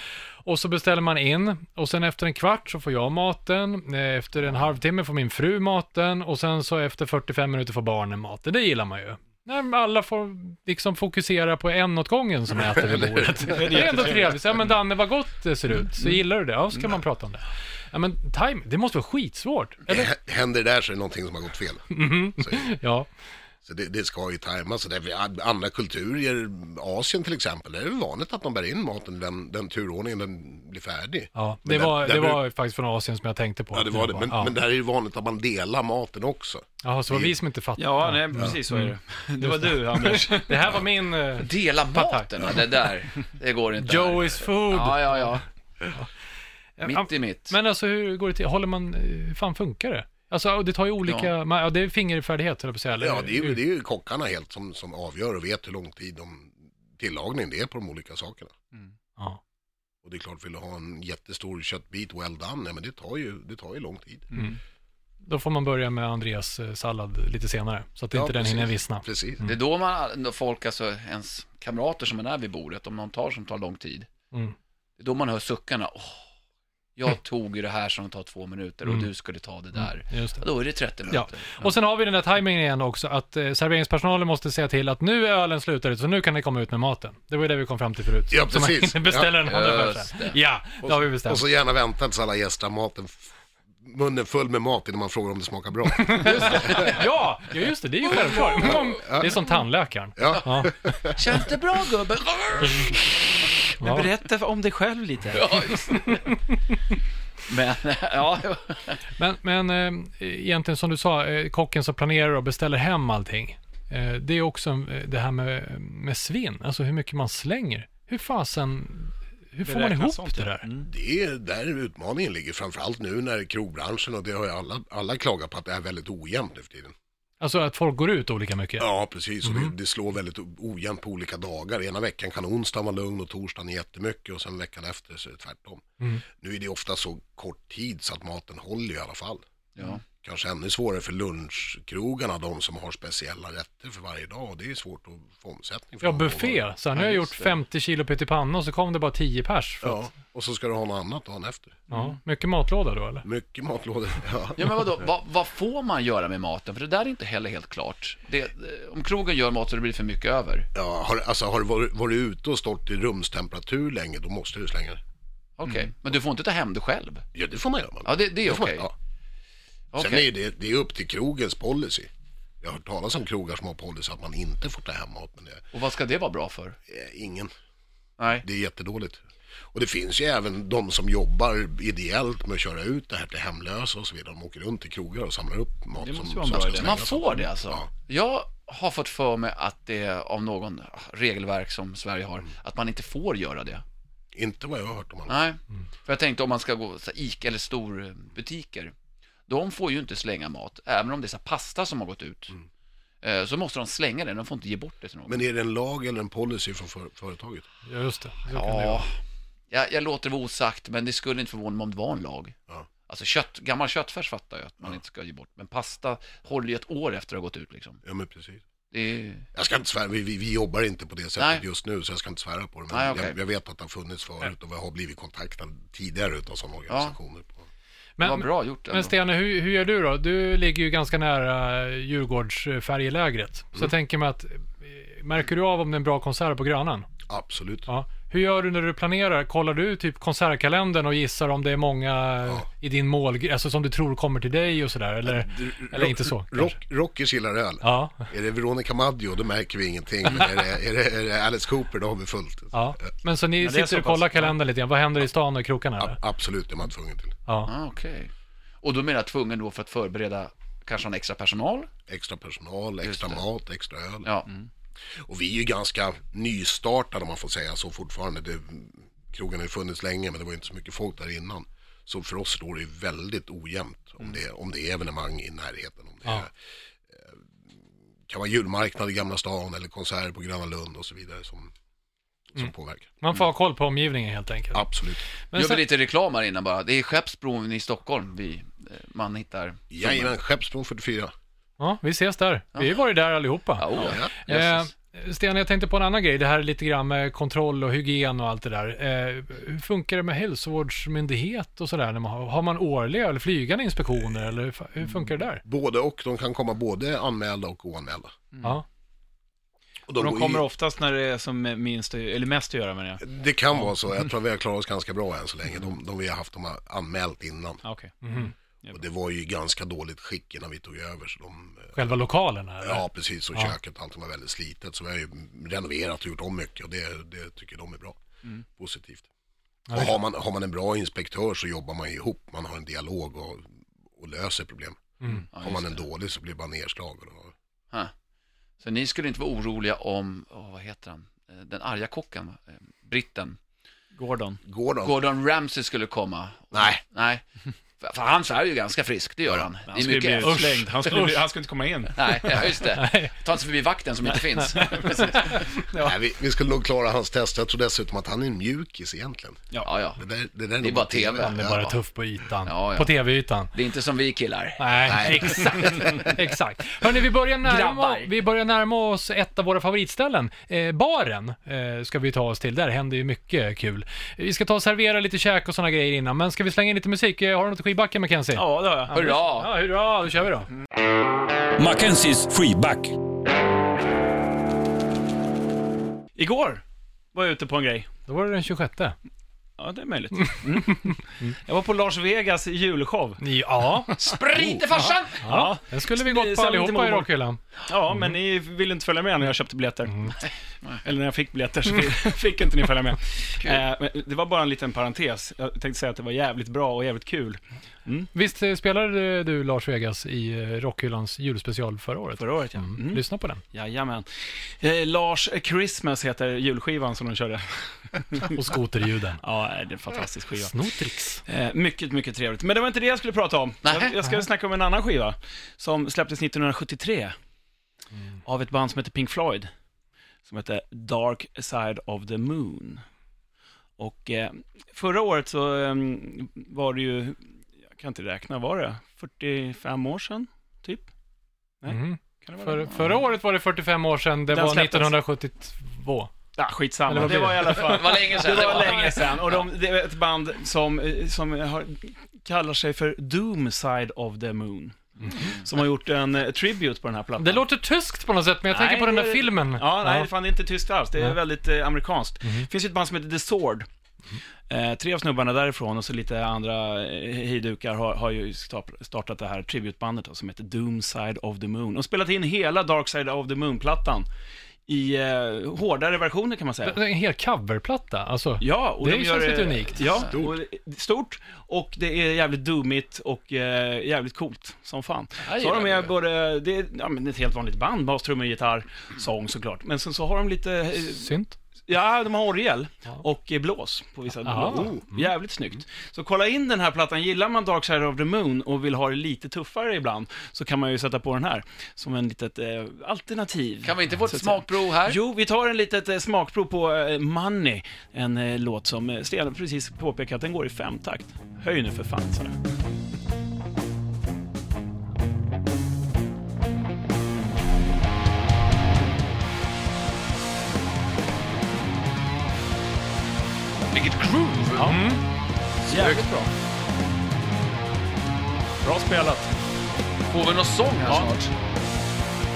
och så beställer man in, och sen efter en kvart så får jag maten, eh, efter en halvtimme får min fru maten, och sen så efter 45 minuter får barnen maten. Det gillar man ju. Nej, men alla får liksom fokusera på en åt gången som äter vid bordet. Det är ändå trevligt. Ja, men Danne, vad gott det ser ut. Så gillar du det? Ja, så kan man prata om det. Ja, men time, det måste vara skitsvårt. Eller? Händer det där så är det någonting som har gått fel. Så, Ja. Så det, det ska ju tajmas. Det andra kulturer, Asien till exempel, där är det vanligt att de bär in maten den, den turordningen den blir färdig. Ja, det där- var, där det bru- var faktiskt från Asien som jag tänkte på. Ja, det var det. Men, ja. men där är det ju vanligt att man delar maten också. Jaha, så det var vi som inte fattade. Ja, nej, precis så är det. Det var du, Anders. Det här var min... Uh, Dela maten, det där, det går inte. här. Joey's food. Ja, ja, ja. Ja, Mitt i mitt. Men alltså hur går det till? Håller man... eh, Hur fan funkar det? Alltså det tar ju olika... Ja, ja det är fingerfärdighet jag på säga. eller? Ja, det är, ju, det är ju kockarna helt som, som avgör och vet hur lång tid de tillagning det är på de olika sakerna. Ja. Och det är klart, vill du ha en jättestor köttbit well done, nej, men det tar ju, det tar ju lång tid. Då får man börja med Andreas eh, sallad lite senare. Så att Ja, inte den precis. hinner vissna. Precis. Det är då man, då folk, alltså ens kamrater som är där vid bordet, om någon tar som tar lång tid, Mm. det är då man hör suckarna. Åh, jag tog ju det här som tar två minuter och Mm. du skulle ta det där. Just Ja, det. då är det 30 minuter. Ja. Och sen har vi den där tajmingen igen också, att eh, serveringspersonalen måste säga till att nu är ölen slut, så nu kan ni komma ut med maten. Det var ju det vi kom fram till förut. Ja, Så man precis. hinner beställa Ja. den andra Just först. det. Ja, det har vi bestämt. Och så gärna vänta tills alla gäster har maten, f- munnen full med mat innan man frågar om det smakar bra. Ja, ja, just det, det är ju självklart. Mm. Det är som tandläkaren. Ja, Ja. Känns det bra gubben? Men berätta om dig själv lite. Ja, just. Men, ja, Men, men eh, egentligen som du sa, eh, kocken som planerar och beställer hem allting. Eh, det är också eh, det här med, med svinn, alltså hur mycket man slänger. Hur fasen, hur får man Beräkna ihop sånt, det ja. där? Mm. det är där utmaningen ligger, framförallt nu när krogbranschen, och det har ju alla, alla klagat på att det är väldigt ojämnt nu för tiden. Alltså att folk går ut olika mycket. Ja, precis. Och det, det slår väldigt ojämnt på olika dagar. Ena veckan kan onsdagen vara lugn och torsdagen jättemycket och sen veckan efter så är det tvärtom. Mm. Nu är det ofta så kort tid så att maten håller i alla fall. ja. Kanske ännu svårare för lunchkrogarna, de som har speciella rätter för varje dag. Och det är svårt att få omsättning för Ja, buffé. Så nu har jag Ja, gjort just det. 50 kilo pyttipanna och så kom det bara 10 pers. För Ja, att, och så ska du ha något annat dagen efter. ja, mycket matlåda då eller? Mycket matlådor. Ja. Ja men vadå, vad, vad får man göra med maten? För det där är inte heller helt klart. Det, eh, om krogen gör mat så det blir för mycket över. Ja, har, alltså, har du varit, varit ute och stått i rumstemperatur länge, då måste du slänga det. Okej, men du får inte ta hem det själv? Ja, det får man göra. Ja, det, det är okej. ja. Okej. Sen är det, det är upp till krogens policy. Jag har hört talas om krogar som har policy att man inte får ta hem mat, men det Och vad ska det vara bra för? är ingen. Nej. Det är jättedåligt. Och det finns ju även de som jobbar ideellt med att köra ut det här till hemlösa och så vidare. De åker runt till krogar och samlar upp mat Det som, måste vara en som bra ska idé. slängas. Man får det alltså? Ja. Jag har fått för mig att det av någon regelverk som Sverige har, att man inte får göra det. Inte vad jag har hört om annat. Nej, för jag tänkte om man ska gå så här, Ica eller storbutiker, de får ju inte slänga mat, även om det är så här pasta som har gått ut. Eh, Så måste de slänga den, de får inte ge bort det till någon. Men är det en lag eller en policy från för, företaget? Ja, just det. Så kan det. Ja, jag, jag låter det vara osagt, men det skulle inte förvåna mig om det var en lag. Ja. Alltså kött, gammal köttfärs fattar jag att man inte ska ge bort, men pasta håller ju ett år efter att ha gått ut liksom. Ja, men precis. Det är... Jag ska inte svära, vi, vi, vi jobbar inte på det sättet Nej. just nu så jag ska inte svära på det. Men Nej, okej. jag, jag vet att det har funnits förut och jag har blivit kontaktad tidigare utav sådana organisationer. På. Men, bra gjort ändå. men Stene, hur, hur gör du då? Du ligger ju ganska nära Djurgårdsfärjelägret. Så Mm. jag tänker mig att, eh, märker du av om det är en bra konsert på Grönan? Absolut. Ja. Hur gör du när du planerar? Kollar du typ konsertkalendern och gissar om det är många i din mål, alltså som du tror kommer till dig och sådär? Eller, eller inte så? Rock, rockers gillar öl. Ja, Är det Veronica Maggio, då märker vi ingenting. Men är det, är det, är det Alice Cooper, då har vi fullt. ja. Men så ni Men sitter så och kollar kalendern lite grann. Vad händer i stan och i krokarna? Eller? A- absolut, det är man tvungen till. Ja. Ah, Okej. Och då menar jag tvungen då för att förbereda kanske en extra personal? Extra personal, extra mat, extra öl. Ja. Och vi är ju ganska nystartade om man får säga så fortfarande. Det, krogen har ju funnits länge men det var ju inte så mycket folk där innan. Så för oss står det ju väldigt ojämnt om det, om det är evenemang i närheten. Om det Ja. är, eh, kan vara julmarknad i Gamla stan eller konserter på Gröna Lund och så vidare som, som påverkar. Man får ha koll på omgivningen helt enkelt. Absolut. Men Gör vi lite reklam här innan bara. Det är Skeppsbron i Stockholm vi, eh, man hittar. Jajamän, Skeppsbron 44. Ja, vi ses där. Vi har ju varit där allihopa. Ja, oh, Ja. Eh. Sten, jag tänkte på en annan grej. Det här är lite grann med kontroll och hygien och allt det där. Eh, hur funkar det med hälsovårdsmyndighet och sådär? Har, har man årliga eller flygande inspektioner eller hur, funkar det där? Både och, de kan komma både anmälda och oanmälda. Ja. Och Och de kommer ju- oftast när det är som minst, eller mest att göra med det. Det kan vara så, jag tror att vi har klarat oss ganska bra än så länge. De, de vi har haft, de har anmält innan. Ja, Okej. Och det var ju ganska dåligt skick innan vi tog över. Så de, eh, Själva lokalerna? Eller? ja, precis. Och Ja. köket och allt var väldigt slitet. Så vi har ju renoverat och gjort om mycket och det, det tycker de är bra. Positivt. Ja, Och har man, har man en bra inspektör så jobbar man ihop. Man har en dialog och, och löser problem. Mm. Ja, har man en det. dålig så blir det bara nedslag. Och då, Ha. Så ni skulle inte vara oroliga om, åh, vad heter han, Eh, den arga kocken, eh, britten, Gordon. går de? Gordon Ramsay skulle komma. Nej. Nej. För, han svär ju ganska frisk, det gör han. Han är skulle bli mycket. utslängd. Han skulle, bli, han skulle inte komma in. Nej, ja, just det. Ta inte förbi vakten som inte finns. Nej, vi, vi skulle nog klara hans test. Jag tror dessutom att han är en mjukis egentligen. Ja, ja. Det, där, det, där Det är bara TV. Han är bara tuff på ytan. Ja, ja. På tv-ytan. Det är inte som vi killar. Nej, exakt. exakt. Hörni, vi börjar, närma, vi börjar närma oss ett av våra favoritställen. Eh, baren eh, ska vi ta oss till. Där händer ju mycket kul. Vi ska ta och servera lite käk och sådana grejer innan, men ska vi slänga in lite musik? Eh, Har du något i skivbacken, Mackenzie? Ja, det har jag. Hurra! Ja, hurra, då kör vi då. Mackenzies freeback. Igår var jag ute på en grej. Då var det den 26. Ja, det är möjligt. Mm. Jag var på Lars Vegas julshow. Ja, Sprit i farsan! ja. den skulle vi gått på allihopa i. Rockhyllan. Ja, men ni ville inte följa med när jag köpte biljetter. Eller när jag fick biljetter så fick, fick inte ni följa med. Eh, det var bara en liten parentes. Jag tänkte säga att det var jävligt bra och jävligt kul Visst eh, spelade du Lars Vegas i eh, Rockhyllans julspecial förra året? förra året. Ja. Mm. Mm. Lyssna på den. Jajamän. Eh, Lars Christmas heter julskivan som de körde. Och skoterljuden. Ja, det är en fantastisk skiva. Snotrix. Eh, mycket, mycket trevligt. Men det var inte det jag skulle prata om. Nähä. Jag, jag ska snacka om en annan skiva som släpptes 1973 av ett band som heter Pink Floyd. Som heter Dark Side of the Moon. Och eh, förra året så eh, var det ju, kan inte räkna, var det 45 år sedan, typ? Nej. Mm. Kan det vara För, det? förra året var det 45 år sedan, det Den var släpptes. 1972. Ja, skitsamma. Eller vad Det blir var i alla fall... Det var länge sedan. Det var länge sedan. Och de, det är ett band som, som har, kallar sig för Doom Side of the Moon. Som har gjort en eh, tribute på den här plattan. Det låter tyskt på något sätt, men jag Nej, tänker på den där filmen. Ja, nej, fan det är inte tyskt alls. Det är Nej. Mhm. väldigt eh, amerikanskt. Det finns ju ett band som heter The Sword. Eh, tre av snubbarna därifrån och så lite andra eh, hejdukar har, har ju start- startat det här tributebandet då, som heter Doom Side of the Moon. Och spelat in hela Dark Side of the Moon-plattan i eh, hårdare versioner kan man säga. En hel coverplatta, alltså. Ja, och Det de känns gör, lite eh, unikt. Ja, Stort. och, stort. Och det är jävligt doomigt och eh, jävligt coolt som fan. Jag Så har de med det. både, det är ja, men ett helt vanligt band, bas, trummor, gitarr, sång såklart. Men sen så har de lite, eh, Synt. Ja, de har orgel och eh, blås på vissa blås. Oh, jävligt snyggt. Så kolla in den här plattan, gillar man Dark Side of the Moon och vill ha det lite tuffare ibland, så kan man ju sätta på den här som en litet eh, alternativ. Kan vi inte få ett smakprov här? Jo, vi tar en litet eh, smakprov på eh, Money, en eh, låt som eh, Sten precis påpekade att den går i femtakt. Höj nu för fan, så. Vilket groove! Ja. Jävligt bra. Bra spelat. Får vi någon sång här Ja. snart?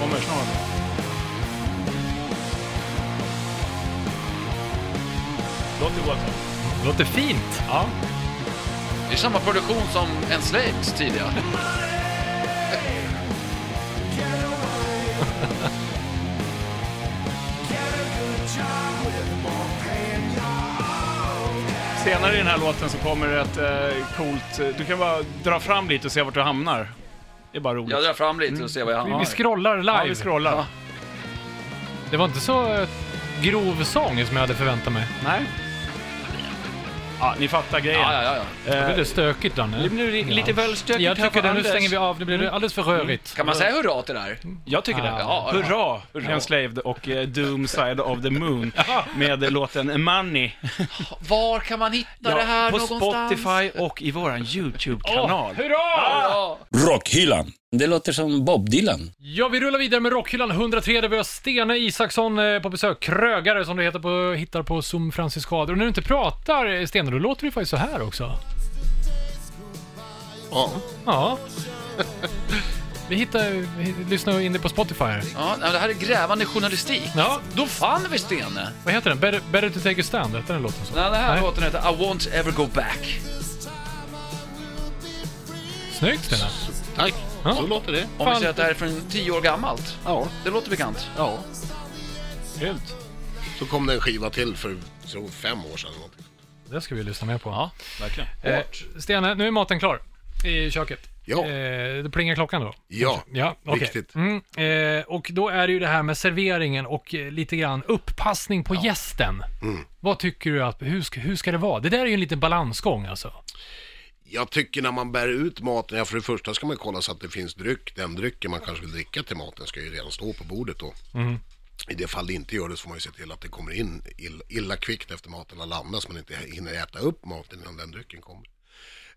Kommer snart. Låter gott. Låter fint. Ja. Det är samma produktion som Enslaved tidigare. Senare i den här låten så kommer det ett eh, coolt... Du kan bara dra fram lite och se vart du hamnar. Det är bara roligt. Jag drar fram lite och ser vad jag Vi, har. vi scrollar live. Ja, vi scrollar. Ja. Det var inte så eh, grov sång som jag hade förväntat mig. Nej. Ja, ni fattar grejen. Ja, ja, ja. Det Eh, blir stökigt Danne. det blir li- lite väl stökigt Jag här tycker för det, nu Anders. stänger vi av, det blir alldeles för rörigt. Kan man säga hurra till det här? Jag tycker det. Ja, Hurra! Hurra. Enslaved och eh, Doom Side of the Moon med låten Money. Var kan man hitta det här på någonstans? Spotify och i våran YouTube-kanal. Hurra! Ja. Rockhyllan. Det låter som Bob Dylan. Ja, vi rullar vidare med Rockhyllan 103 där vi har Stene Isaksson eh, på besök. Krögare som du heter på, hittar på Zoom Franciskader. Och när du inte pratar, eh, Stene, då låter du faktiskt så här också. Ja, Ja. Vi hittar, vi lyssnar in det på Spotify. Ja, det här är grävande journalistik. Ja, Då fann vi Stene. vad heter den? Better, better to take a stand, heter den låten så? Nej, det här Nej. låten heter I won't ever go back. Snyggt Stene. Tack. Ja. Så låter det. Om vi Fan. säger att det här är från tio år gammalt. Ja, Det låter bekant. ja. Grymt. Så kom det en skiva till för så fem år sedan. eller någonting. Det ska vi lyssna mer på. Ja, verkligen. Eh, Stene, nu är maten klar i köket. Ja. Eh, det plingar klockan då? Ja, Ja, okej. viktigt. Mm, eh, och då är det ju det här med serveringen och eh, lite grann upppassning på gästen. Mm. Vad tycker du att, hur ska, hur ska det vara? Det där är ju en liten balansgång alltså. Jag tycker när man bär ut maten, ja för det första ska man kolla så att det finns dryck. Den drycken man kanske vill dricka till maten ska ju redan stå på bordet då. Mm. I det fall det inte gör det så får man ju se till att det kommer in illa, illa kvickt efter maten har landat så man inte hinner äta upp maten innan den drycken kommer.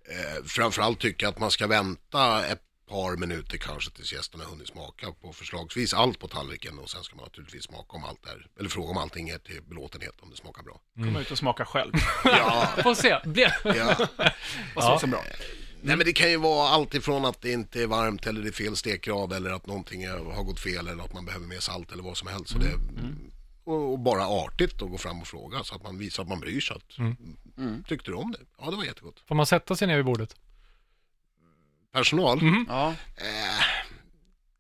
Eh, framförallt tycker jag att man ska vänta ett par minuter kanske tills gästerna hunnit smaka på förslagsvis allt på tallriken och sen ska man naturligtvis smaka om allt är, eller fråga om allting är till belåtenhet om det smakar bra. Komma ut och smaka själv. Ja, Får se. Blir... ja. Vad sägs som bra? Nej men det kan ju vara allt ifrån att det inte är varmt eller det är fel stekgrad eller att någonting har gått fel eller att man behöver mer salt eller vad som helst. Så det, och, och bara artigt att gå fram och fråga så att man visar att man bryr sig. Att, mm. Tyckte du om det? Ja det var jättegott. Får man sätta sig ner vid bordet? Personal? Ja. Eh,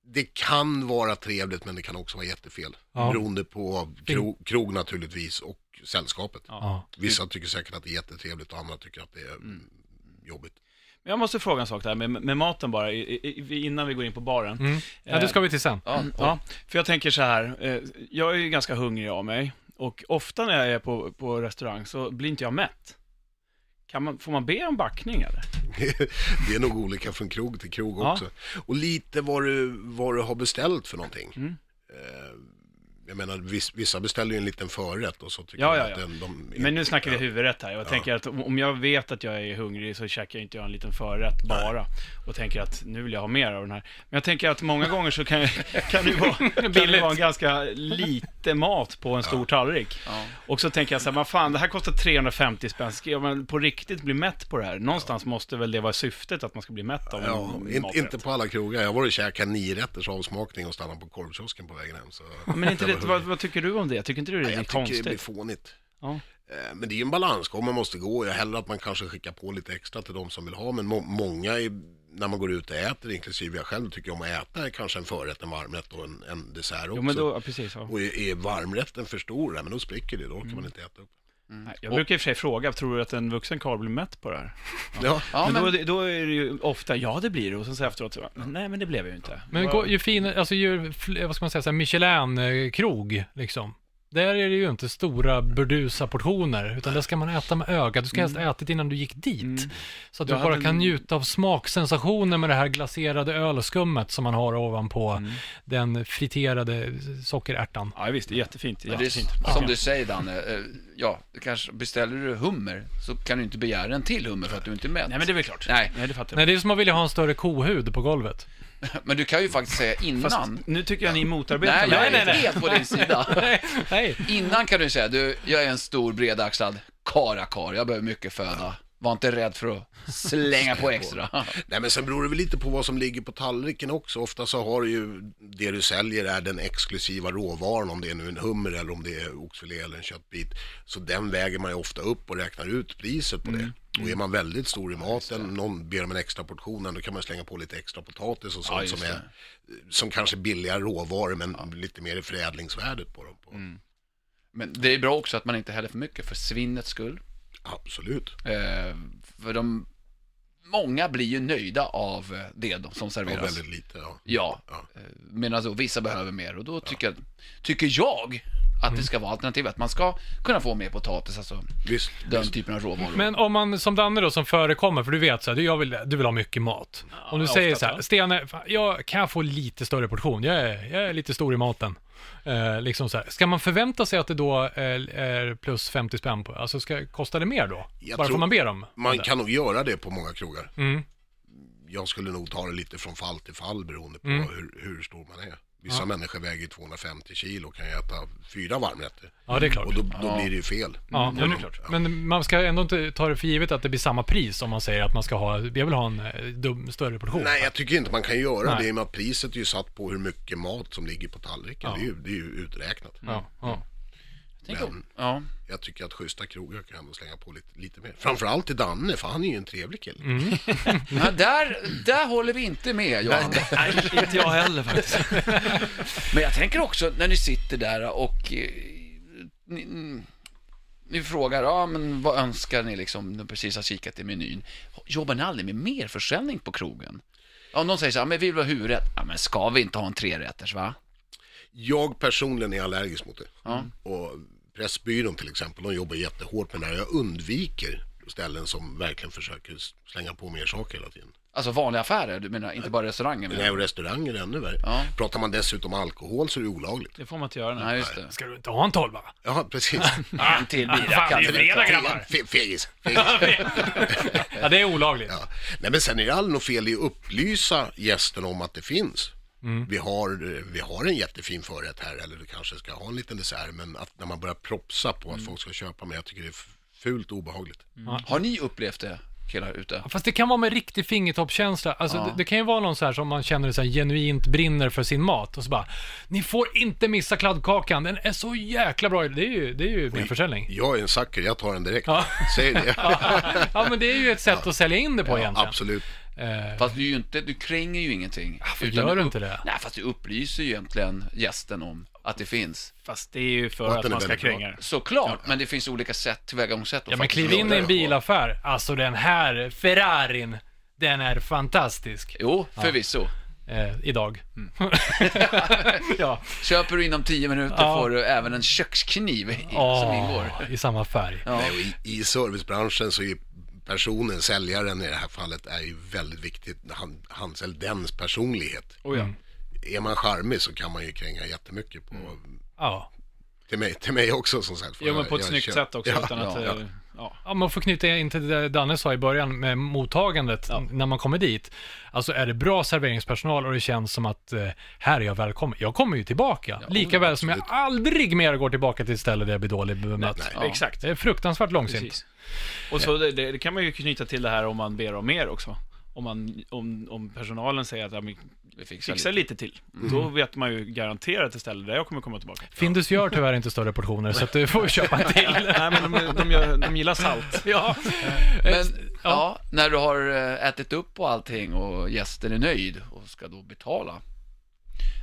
det kan vara trevligt men det kan också vara jättefel. Ja. Beroende på krog, krog naturligtvis och sällskapet. Ja. Vissa tycker säkert att det är jättetrevligt och andra tycker att det är mm. jobbigt. Men jag måste fråga en sak där med, med maten bara, i, i, innan vi går in på baren. Mm. Ja, det ska vi till sen. Ja. Ja, för jag tänker så här, eh, jag är ju ganska hungrig av mig och ofta när jag är på, på restaurang så blir inte jag mätt. Kan man, får man be om backning eller? det är nog olika från krog till krog Ja. också. Och lite vad du, vad du har beställt för någonting. Mm. Eh, jag menar, viss, vissa beställer ju en liten förrätt och så tycker Ja, ja, att ja. den, de... Men nu snackar vi huvudrätt här. Jag tänker att om jag vet att jag är hungrig så käkar jag inte jag en liten förrätt bara. Och tänker att nu vill jag ha mer av den här. Men jag tänker att många gånger så kan, kan det vara, kan det vara en ganska lite mat på en stor tallrik. Och så tänker jag så här, vad fan, det här kostar 350 spänn. Ska man på riktigt bli mätt på det här? Någonstans måste väl det vara syftet, att man ska bli mätt av Ja, en in, inte på alla krogar. Jag har varit och käkat nio rätters avsmakning och stannat på korvkiosken på vägen hem. Så Men inte Jag det, vad, vad tycker du om det? Tycker inte du det Nej, är jag tycker det blir fånigt. Ja. Eh, Men det är ju en balansgång man måste gå. Jag hellre att man kanske skickar på lite extra till de som vill ha. Men må många, är, när man går ut och äter, inklusive jag själv, tycker om att äta kanske en förrätt, en varmrätt och en, en dessert också. Jo, men då, ja, precis. Ja. Och är, är varmrätten för stor, ja, men då spricker det. Då orkar man inte äta upp. Nej, Jag brukar i och för sig fråga, tror du att en vuxen karl blir mätt på det här? Ja. Ja, men, men, då, är det- då är det ju ofta, ja det blir det, och sen så efteråt så, nej men det blev jag ju inte. Men ju finare, alltså ju, vad ska man säga, så här Michelin-krog liksom. Där är det ju inte stora burdusa portioner, utan det ska man äta med ögat. Du ska helst ha ätit innan du gick dit. Mm. Så att du Jag bara hade kan en- njuta av smaksensationen med det här glaserade ölskummet som man har ovanpå Mm. den friterade sockerärtan. Ja visst, det är jättefint. det är jättefint. som du säger Danne, eh, ja, kanske, beställer du hummer så kan du inte begära en till hummer för att du inte är mätt. Nej men det är väl klart. Nej. Nej det fattar jag. Nej, det är som att vilja ha en större kohud på golvet. Men du kan ju faktiskt säga innan. Fast nu tycker jag ni motarbetar Nej, jag mig. är helt på din sida. nej, nej. Innan kan du säga, du, jag är en stor bredaxlad karakar, jag behöver mycket föda. Var inte rädd för att slänga på extra. Nej men sen beror det väl lite på vad som ligger på tallriken också. Ofta så har du ju, det du säljer är den exklusiva råvaran, om det är nu en hummer eller om det är oxfilé eller en köttbit. Så den väger man ju ofta upp och räknar ut priset på det. Och är man väldigt stor i maten, någon ber om en extra portion, då kan man slänga på lite extra potatis och sånt just som, är, som kanske är billigare råvaror men lite mer i förädlingsvärdet på dem. På. Men det är bra också att man inte häller för mycket för svinnets skull. Absolut. Eh, för de, många blir ju nöjda av eh, det de- som Ja, serveras. väldigt lite. Ja. Ja, Ja. eh, medan då vissa behöver mer och då tycker, jag, tycker jag Att det ska vara alternativ, att man ska kunna få mer potatis, alltså Visst, den visst. typen av råvaror. Men om man, som Danne då, som förekommer, för du vet så här, du, jag vill, du vill ha mycket mat. om du Ja, säger så här, ja. Stene, fan, jag kan jag få lite större portion? Jag är, jag är lite stor i maten. Eh, liksom så här. Ska man förvänta sig att det då är, är plus 50 spänn på? Alltså, ska, kostar det mer då? Jag Bara för man ber om Man det? kan nog göra det på många krogar. Mm. Jag skulle nog ta det lite från fall till fall beroende på Mm. hur, hur stor man är. Vissa människor väger 250 kilo och kan äta fyra varmrätter. Ja, det är klart. Och då, då blir det ju fel. Ja, Ja, det är klart. Men man ska ändå inte ta det för givet att det blir samma pris om man säger att man ska ha, jag vill ha en eh, dum, större portion. Nej, jag tycker inte man kan göra Nej. det i och med att priset är ju satt på hur mycket mat som ligger på tallriken. Ja. Det, är ju, det är ju uträknat. Ja, ja. Tänk Men om- ja. jag tycker att schyssta krogar kan ändå slänga på lite, lite mer. Framförallt till Danne, för han är ju en trevlig kille. Mm. Ja, där, där håller vi inte med Johan. Nej, inte jag heller faktiskt. Men jag tänker också när ni sitter där och eh, ni, ni frågar, ja men vad önskar ni liksom, ni precis har kikat i menyn. Jobbar ni aldrig med merförsäljning på krogen? Om någon säger så här, men vi vill ha huvudrätt. Ja men ska vi inte ha en trerätters va? Jag personligen är allergisk mot det. Ja. Och Pressbyrån till exempel, de jobbar jättehårt med det här. Jag undviker ställen som verkligen försöker slänga på mer saker hela tiden. Alltså vanliga affärer, du menar inte bara restauranger? Nej, och restauranger är ännu värre. Ja. Pratar man dessutom alkohol så är det olagligt. Det får man inte göra nu. Nej, just det. Ska du inte ha en tolva? Ja, precis. En till bira Fan, kan det är du fredag, grabbar. Fe- Fegis. fegis. Ja, det är olagligt. Ja. Nej men sen är det aldrig något fel i att upplysa gästen om att det finns. Vi, har, vi har en jättefin förrätt här eller du kanske ska ha en liten dessert men att när man börjar propsa på att folk ska köpa mer, jag tycker det är fult och obehagligt. Har ni upplevt det, killar ute? Fast det kan vara med riktig fingertoppskänsla. Alltså, Ja. det, det kan ju vara någon så här som man känner så här genuint brinner för sin mat och så bara, ni får inte missa kladdkakan, den är så jäkla bra. Det är ju, det är ju mer försäljning. Jag är en sucker, jag tar den direkt. Ja. Säg det. Ja, men det är ju ett sätt att sälja in det på egentligen. Absolut. Eh, Fast du, är ju inte, du kränger ju ingenting. Varför Utan gör du inte det? Nej, fast du upplyser ju egentligen gästen om att det finns. Fast det är ju för att att man ska kränga det. Såklart, men det finns olika sätt, tillvägagångssätt ja, men kliv in i en bilaffär. Alltså den här Ferrarin, den är fantastisk. Jo, förvisso. Eh, idag. ja, Köper du inom 10 minuter Ja. får du även en kökskniv i, som Åh, ingår. i samma färg. Ja. Nej, i, I servicebranschen så är personen, säljaren i det här fallet, är ju väldigt viktigt. Han, hans eller dens personlighet. Oh, ja. Är man charmig så kan man ju kränga jättemycket på, Ja. till, mig, till mig också som sagt. för Jo, men jag- på ett jag snyggt känner- sätt också. Ja. utan att, ja, eh, ja. ja. Ja, man får knyta in till det Danne sa i början med mottagandet Ja. när man kommer dit. Alltså är det bra serveringspersonal och det känns som att eh, här är jag välkommen. Jag kommer ju tillbaka. Lika väl som jag aldrig mer går tillbaka till ett ställe där jag blir dåligt bemött. Nej, Ja. Exakt. Det är fruktansvärt långsint. Precis. Och så det, det, kan man ju knyta till det här om man ber om mer också. Om, man, om, om personalen säger att ja, men, Vi fixar fixa lite. lite till. Då vet man ju garanterat ett ställe där jag kommer komma tillbaka. Findus gör tyvärr inte större portioner så att du får köpa en till. Nej, men de, de, gör, de gillar salt. ja. Men, ja. när du har eh, ätit upp och allting och gästen är nöjd och ska då betala.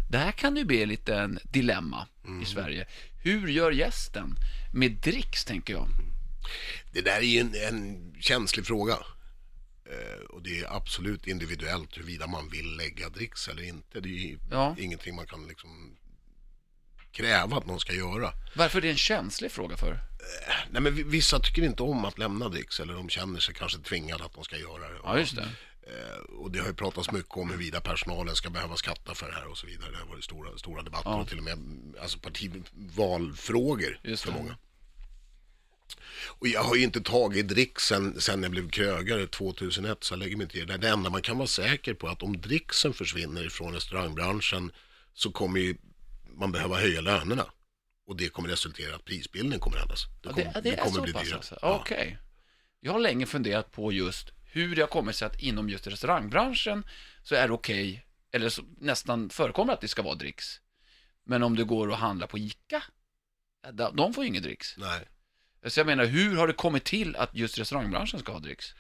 Det här kan ju bli en liten dilemma i Sverige. Hur gör gästen med dricks, tänker jag? Det där är ju en, en känslig fråga. Eh, och det är absolut individuellt huruvida man vill lägga dricks eller inte. Det är Ja. ingenting man kan liksom kräva att någon ska göra. Varför är det en känslig fråga för? Nej men vi- vissa tycker inte om att lämna dricks eller de känner sig kanske tvingade att de ska göra det. Ja, just det. Eh, Och det har ju pratats mycket om huruvida personalen ska behöva skatta för det här och så vidare. Det har varit stora, stora debatter Ja. och till och med alltså partivalfrågor för många. Och jag har ju inte tagit dricks sen, sen jag blev krögare 2001 så jag lägger mig inte i det. Det enda man kan vara säker på är att om dricksen försvinner från restaurangbranschen så kommer ju man behöva höja lönerna. Och det kommer resultera i att prisbilden kommer ändras. Det Ja, kommer, det, det är kommer bli dyrare. alltså? Ja. Okej. Jag har länge funderat på just hur det har kommit sig att inom just restaurangbranschen så är det okej, eller så, nästan förekommer att det ska vara dricks. Men om du går och handlar på ICA, ja, de- de får ju ingen dricks. Nej, Så jag menar, hur har det kommit till att just restaurangbranschen ska ha dricks?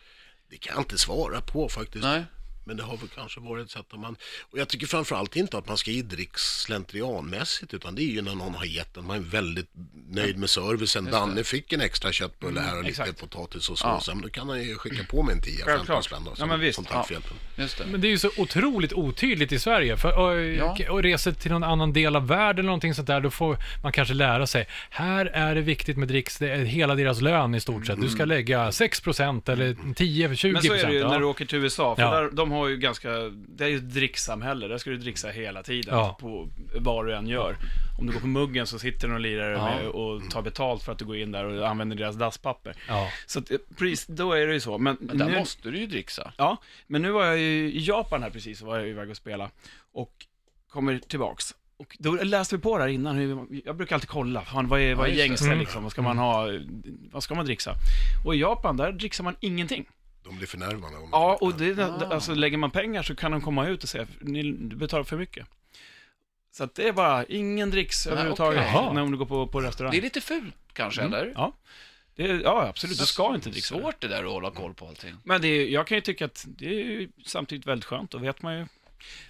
det kan jag inte svara på faktiskt. Nej, Men det har väl kanske varit ett sätt att man... Och jag tycker framförallt inte att man ska idricks slentrianmässigt utan det är ju när någon har gett en, man är väldigt nöjd med servicen. Danne fick en extra köttbulle här och lite exakt. potatis och sås. Ja. Men då kan han ju skicka på med en 10-15 Självklart. spänn då, Ja, men visst. som tack för hjälpen. Just det. Men det är ju så otroligt otydligt i Sverige. För, och, Ja. och reser till någon annan del av världen eller någonting sånt där, då får man kanske lära sig. Här är det viktigt med dricks, det är hela deras lön i stort sett. Du ska lägga 6% eller 10-20%. Men så är det ju ja. när du åker till USA, för Ja. där, de har ju ganska, det är ju ett dricksamhälle, där ska du dricksa hela tiden, Ja. på vad du än gör. Om du går på muggen så sitter någon lirare Ja. med och tar betalt för att du går in där och använder deras dasspapper. Ja. Så att, eh, precis, då är det ju så. Men, Men där nu, måste du ju dricksa. Ja, men nu var jag ju i Japan här precis, och var jag iväg och spela och kommer tillbaks. Och då läste vi på där innan, hur, jag brukar alltid kolla, fan, vad är, vad är gängse Mm. liksom, vad ska man ha, vad ska man dricksa? Och i Japan, där dricksar man ingenting. De blir förnärmade. om Ja, och det, Ah. alltså lägger man pengar så kan de komma ut och säga, ni betalar för mycket. Så att det är bara, ingen dricks överhuvudtaget. Jaha. när du går på, på restaurang. Det är lite fult kanske, Mm. eller? Ja, det är, ja, absolut, du ska inte dricksa. Svårt det där att hålla koll på allting. Men det är, jag kan ju tycka att det är ju samtidigt väldigt skönt, då vet man ju.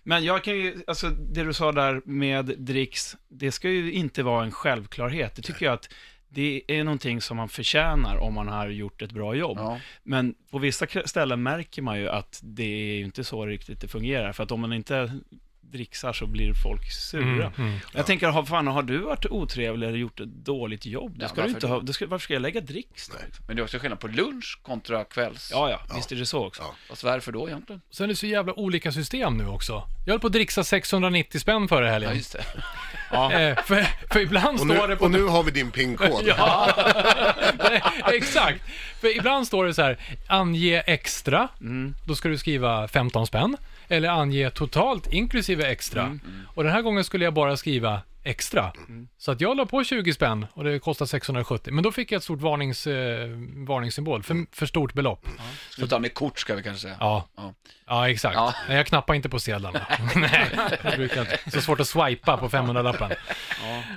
Men jag kan ju, alltså det du sa där med dricks, det ska ju inte vara en självklarhet. Det tycker jag att det är någonting som man förtjänar om man har gjort ett bra jobb. Ja. Men på vissa ställen märker man ju att det är inte så riktigt det fungerar. För att om man inte dricksar så blir folk sura. Mm, mm. Jag tänker, har, fan, har du varit otrevlig eller gjort ett dåligt jobb? Ja, ska du varför inte det? ha, då ska, varför ska jag lägga dricks då? Men det är också skillnad på lunch kontra kvälls. Ja, ja, visst är det så också. Ja. Vad varför då egentligen? Sen är det så jävla olika system nu också. Jag höll på att dricksa 690 spänn förra Ja, helgen. just det. Eh, för, för ibland Och, nu, står det på... och nu har vi din pinkod. Ja, exakt. För ibland står det så här, ange extra, Mm. då ska du skriva 15 spänn. Eller ange totalt inklusive extra. Mm. Och den här gången skulle jag bara skriva extra. Så att jag la på 20 spänn och det kostar 670. Men då fick jag ett stort varnings, eh, varningssymbol för, för stort belopp. Ska du ta med kort ska vi kanske säga. Ja, Ja. ja exakt. Ja. Nej, jag knappar inte på sedlarna. Nej, jag brukar inte. Så svårt att swipa på 500-lappen.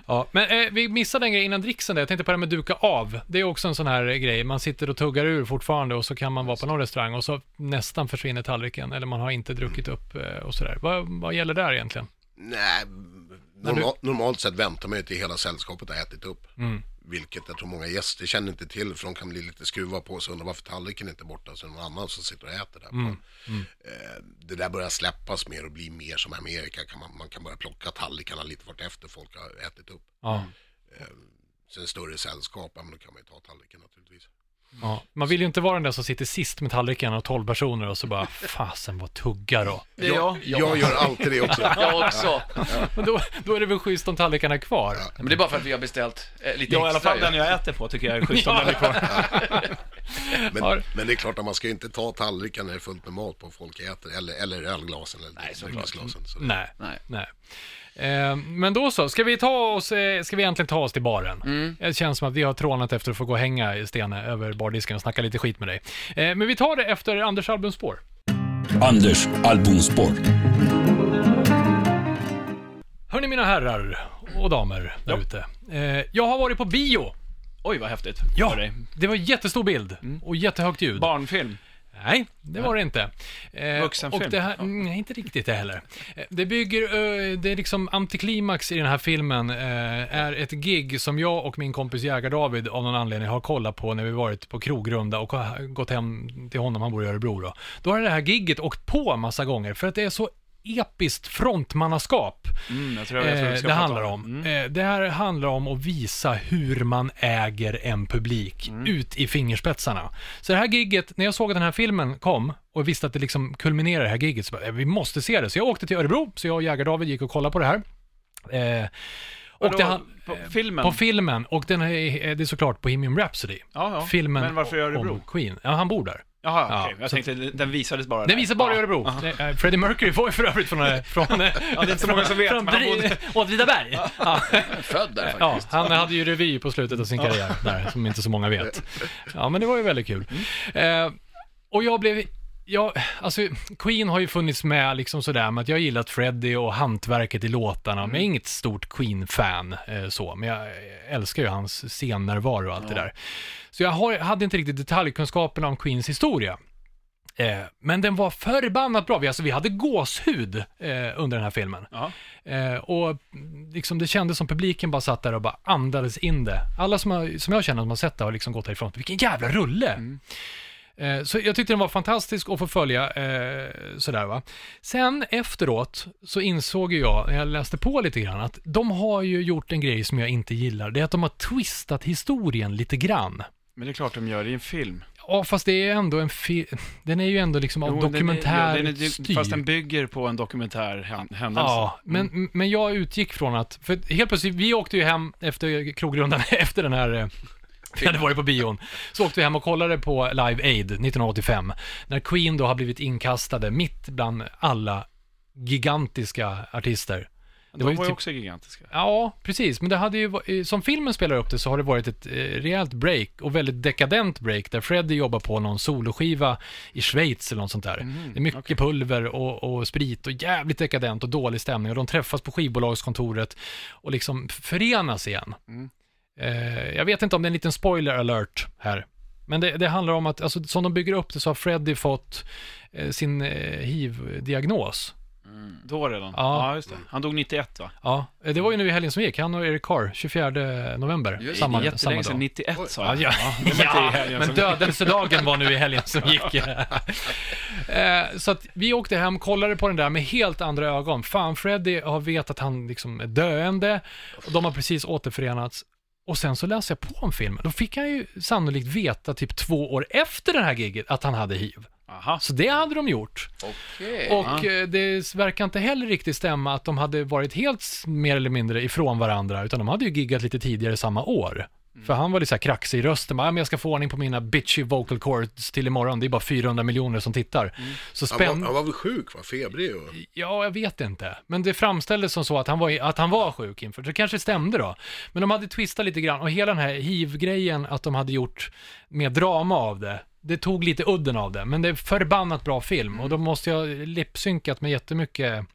Ja. Men eh, vi missade en grej innan dricksen där. Jag tänkte på det här med duka av. Det är också en sån här grej. Man sitter och tuggar ur fortfarande och så kan man vara på någon restaurang och så nästan försvinner tallriken eller man har inte druckit upp eh, och sådär. Vad, vad gäller där egentligen? Nej, norma, normalt sett väntar man ju till hela sällskapet har ätit upp. Mm. Vilket jag tror många gäster känner inte till för de kan bli lite skruva på sig och undra varför tallriken inte är borta så är det någon annan som sitter och äter där. Mm. Eh, det där börjar släppas mer och bli mer som Amerika. Kan man, man kan börja plocka tallrikarna lite vart efter folk har ätit upp. Ja. Sen större sällskap, ja, men då kan man ju ta tallriken naturligtvis. Ja. Man vill ju inte vara den där som sitter sist med tallriken och 12 personer och så bara, fasen vad tuggar då. Är jag. Jag gör alltid det också. Jag också. Men då, då är det väl schysst om tallrikarna är kvar. Men det är bara för att vi har beställt eh, lite Ja, i alla extra fall ju. den jag äter på tycker jag är schysst om den är kvar. Men, men det är klart att man ska inte ta tallriken när det är fullt med mat på folk äter. Eller, eller ölglasen eller Nej, dryckesglasen. Nej. Nej. Nej. Eh, men då så, ska vi ta oss, eh, ska vi egentligen ta oss till baren? Mm. Det känns som att vi har trånat efter att få gå och hänga i Stene över bardisken och snacka lite skit med dig. Eh, men vi tar det efter Anders albumspår. Anders albumspår. Hörni mina herrar och damer där ute. Jag har varit på bio. Oj, vad häftigt. Ja, För dig. det var jättestor bild och jättehögt ljud. Barnfilm. Nej, det var det inte. Eh, Vuxenfilm? Och det här, mm, nej, inte riktigt det heller. Eh, Det bygger, eh, det är liksom antiklimax i den här filmen, är ett gig som jag och min kompis Jägar-David av någon anledning har kollat på när vi varit på krogrunda och gått hem till honom, han bor i Örebro då. Då har det här gigget åkt på massa gånger för att det är så episkt frontmannaskap Mm, jag tror jag du eh, ska det handlar om. Eh, det här handlar om att visa hur man äger en publik ut i fingerspetsarna. Så det här gigget, när jag såg att den här filmen kom och visste att det liksom kulminerar det här gigget, så bara, eh, vi måste se det. Så jag åkte till Örebro, så jag och Jägar-David gick och kollade på det här. Eh, och det han, på filmen? På filmen, och den är, det är såklart Bohemian Rhapsody. Ja, ja. Filmen Men varför i Örebro? om Queen. Ja, han bor där. Jaha, Ja, okej. Jag så- tänkte, den visades bara Den där. visar bara i Ja. Örebro. Det, eh, Freddie Mercury var ju för övrigt från... eh, från ja, det är inte så många som vet, Från men han Bri- bodde- Åtvidaberg. Ja. Född där Ja, faktiskt. han hade ju revy på slutet av sin karriär där, som inte så många vet. Ja, men det var ju väldigt kul. Eh, och jag blev, ja, alltså Queen har ju funnits med liksom sådär, med att jag har gillat Freddie och hantverket i låtarna, men jag är inget stort Queen-fan eh, så, men jag älskar ju hans scennärvaro och allt det där. Så jag har, hade inte riktigt detaljkunskaperna om Queens historia. Eh, men den var förbannat bra. Vi, alltså, vi hade gåshud eh, under den här filmen. Ja. Eh, och mm, liksom, det kändes som publiken bara satt där och bara andades in det. Alla som, har, som jag känner som har sett det har liksom gått härifrån. Vilken jävla rulle! Eh, Så jag tyckte den var fantastisk att få följa eh, sådär va. Sen efteråt så insåg jag, när jag läste på lite grann, att de har ju gjort en grej som jag inte gillar. Det är att de har twistat historien lite grann. Men det är klart de gör det i en film. Ja, fast det är ändå en film. Den är ju ändå liksom av Jo, den är- dokumentär ja, den är. Fast den bygger på en dokumentär hän- händelse. Ja, men, men jag utgick från att, för helt plötsligt, vi åkte ju hem efter krogrundan, efter den här, vi hade varit på bion, så åkte vi hem och kollade på Live Aid 1985, när Queen då har blivit inkastade mitt bland alla gigantiska artister. de var ju, ju typ- också gigantiska. Ja, precis. Men det hade ju, eh, som filmen spelar upp det så har det varit ett eh, rejält break och väldigt dekadent break där Freddie jobbar på någon soloskiva i Schweiz eller något sånt där. Mhm, det är mycket pulver och, och sprit och jävligt dekadent och dålig stämning och de träffas på skivbolagskontoret och liksom förenas igen. Mm. Eh, jag vet inte om det är en liten spoiler alert här. Men det, det handlar om att, alltså, som de bygger upp det så har Freddie fått eh, sin eh, HIV-diagnos. Då redan? Ja. Ja, just det. Han dog 91 va? Ja, eh, det var ju nu i helgen som gick. Han och Eric Carr, 24 november. Just samma, Jättelänge sedan, dag. 91 sa Ja, jag. ja, i ja helgen men dödelsedagen var nu i helgen som gick. Eh, så att vi åkte hem, kollade på den där med helt andra ögon. Fan, Freddy har vet att han liksom är döende och de har precis återförenats. Och sen så läste jag på om filmen. Då fick han ju sannolikt veta typ två år efter det här giget att han hade hiv. Aha. Så det hade de gjort. Okej. Och eh, det verkar inte heller riktigt stämma att de hade varit helt mer eller mindre ifrån varandra, utan de hade ju giggat lite tidigare samma år. För han var lite så här kraxig i rösten, bara, "Ja, men jag ska få ordning på mina bitchy vocal cords till imorgon, det är bara 400 miljoner som tittar. Så Han spänn... var, han var väl sjuk va? Febrig och... Ja, jag vet inte. Men det framställdes som så att han var, att han var sjuk inför. Det kanske stämde då. Men de hade twistat lite grann och hela den här hiv-grejen att de hade gjort mer drama av det. Det tog lite udden av det, men det är förbannat bra film och då måste jag lipsynkat med jättemycket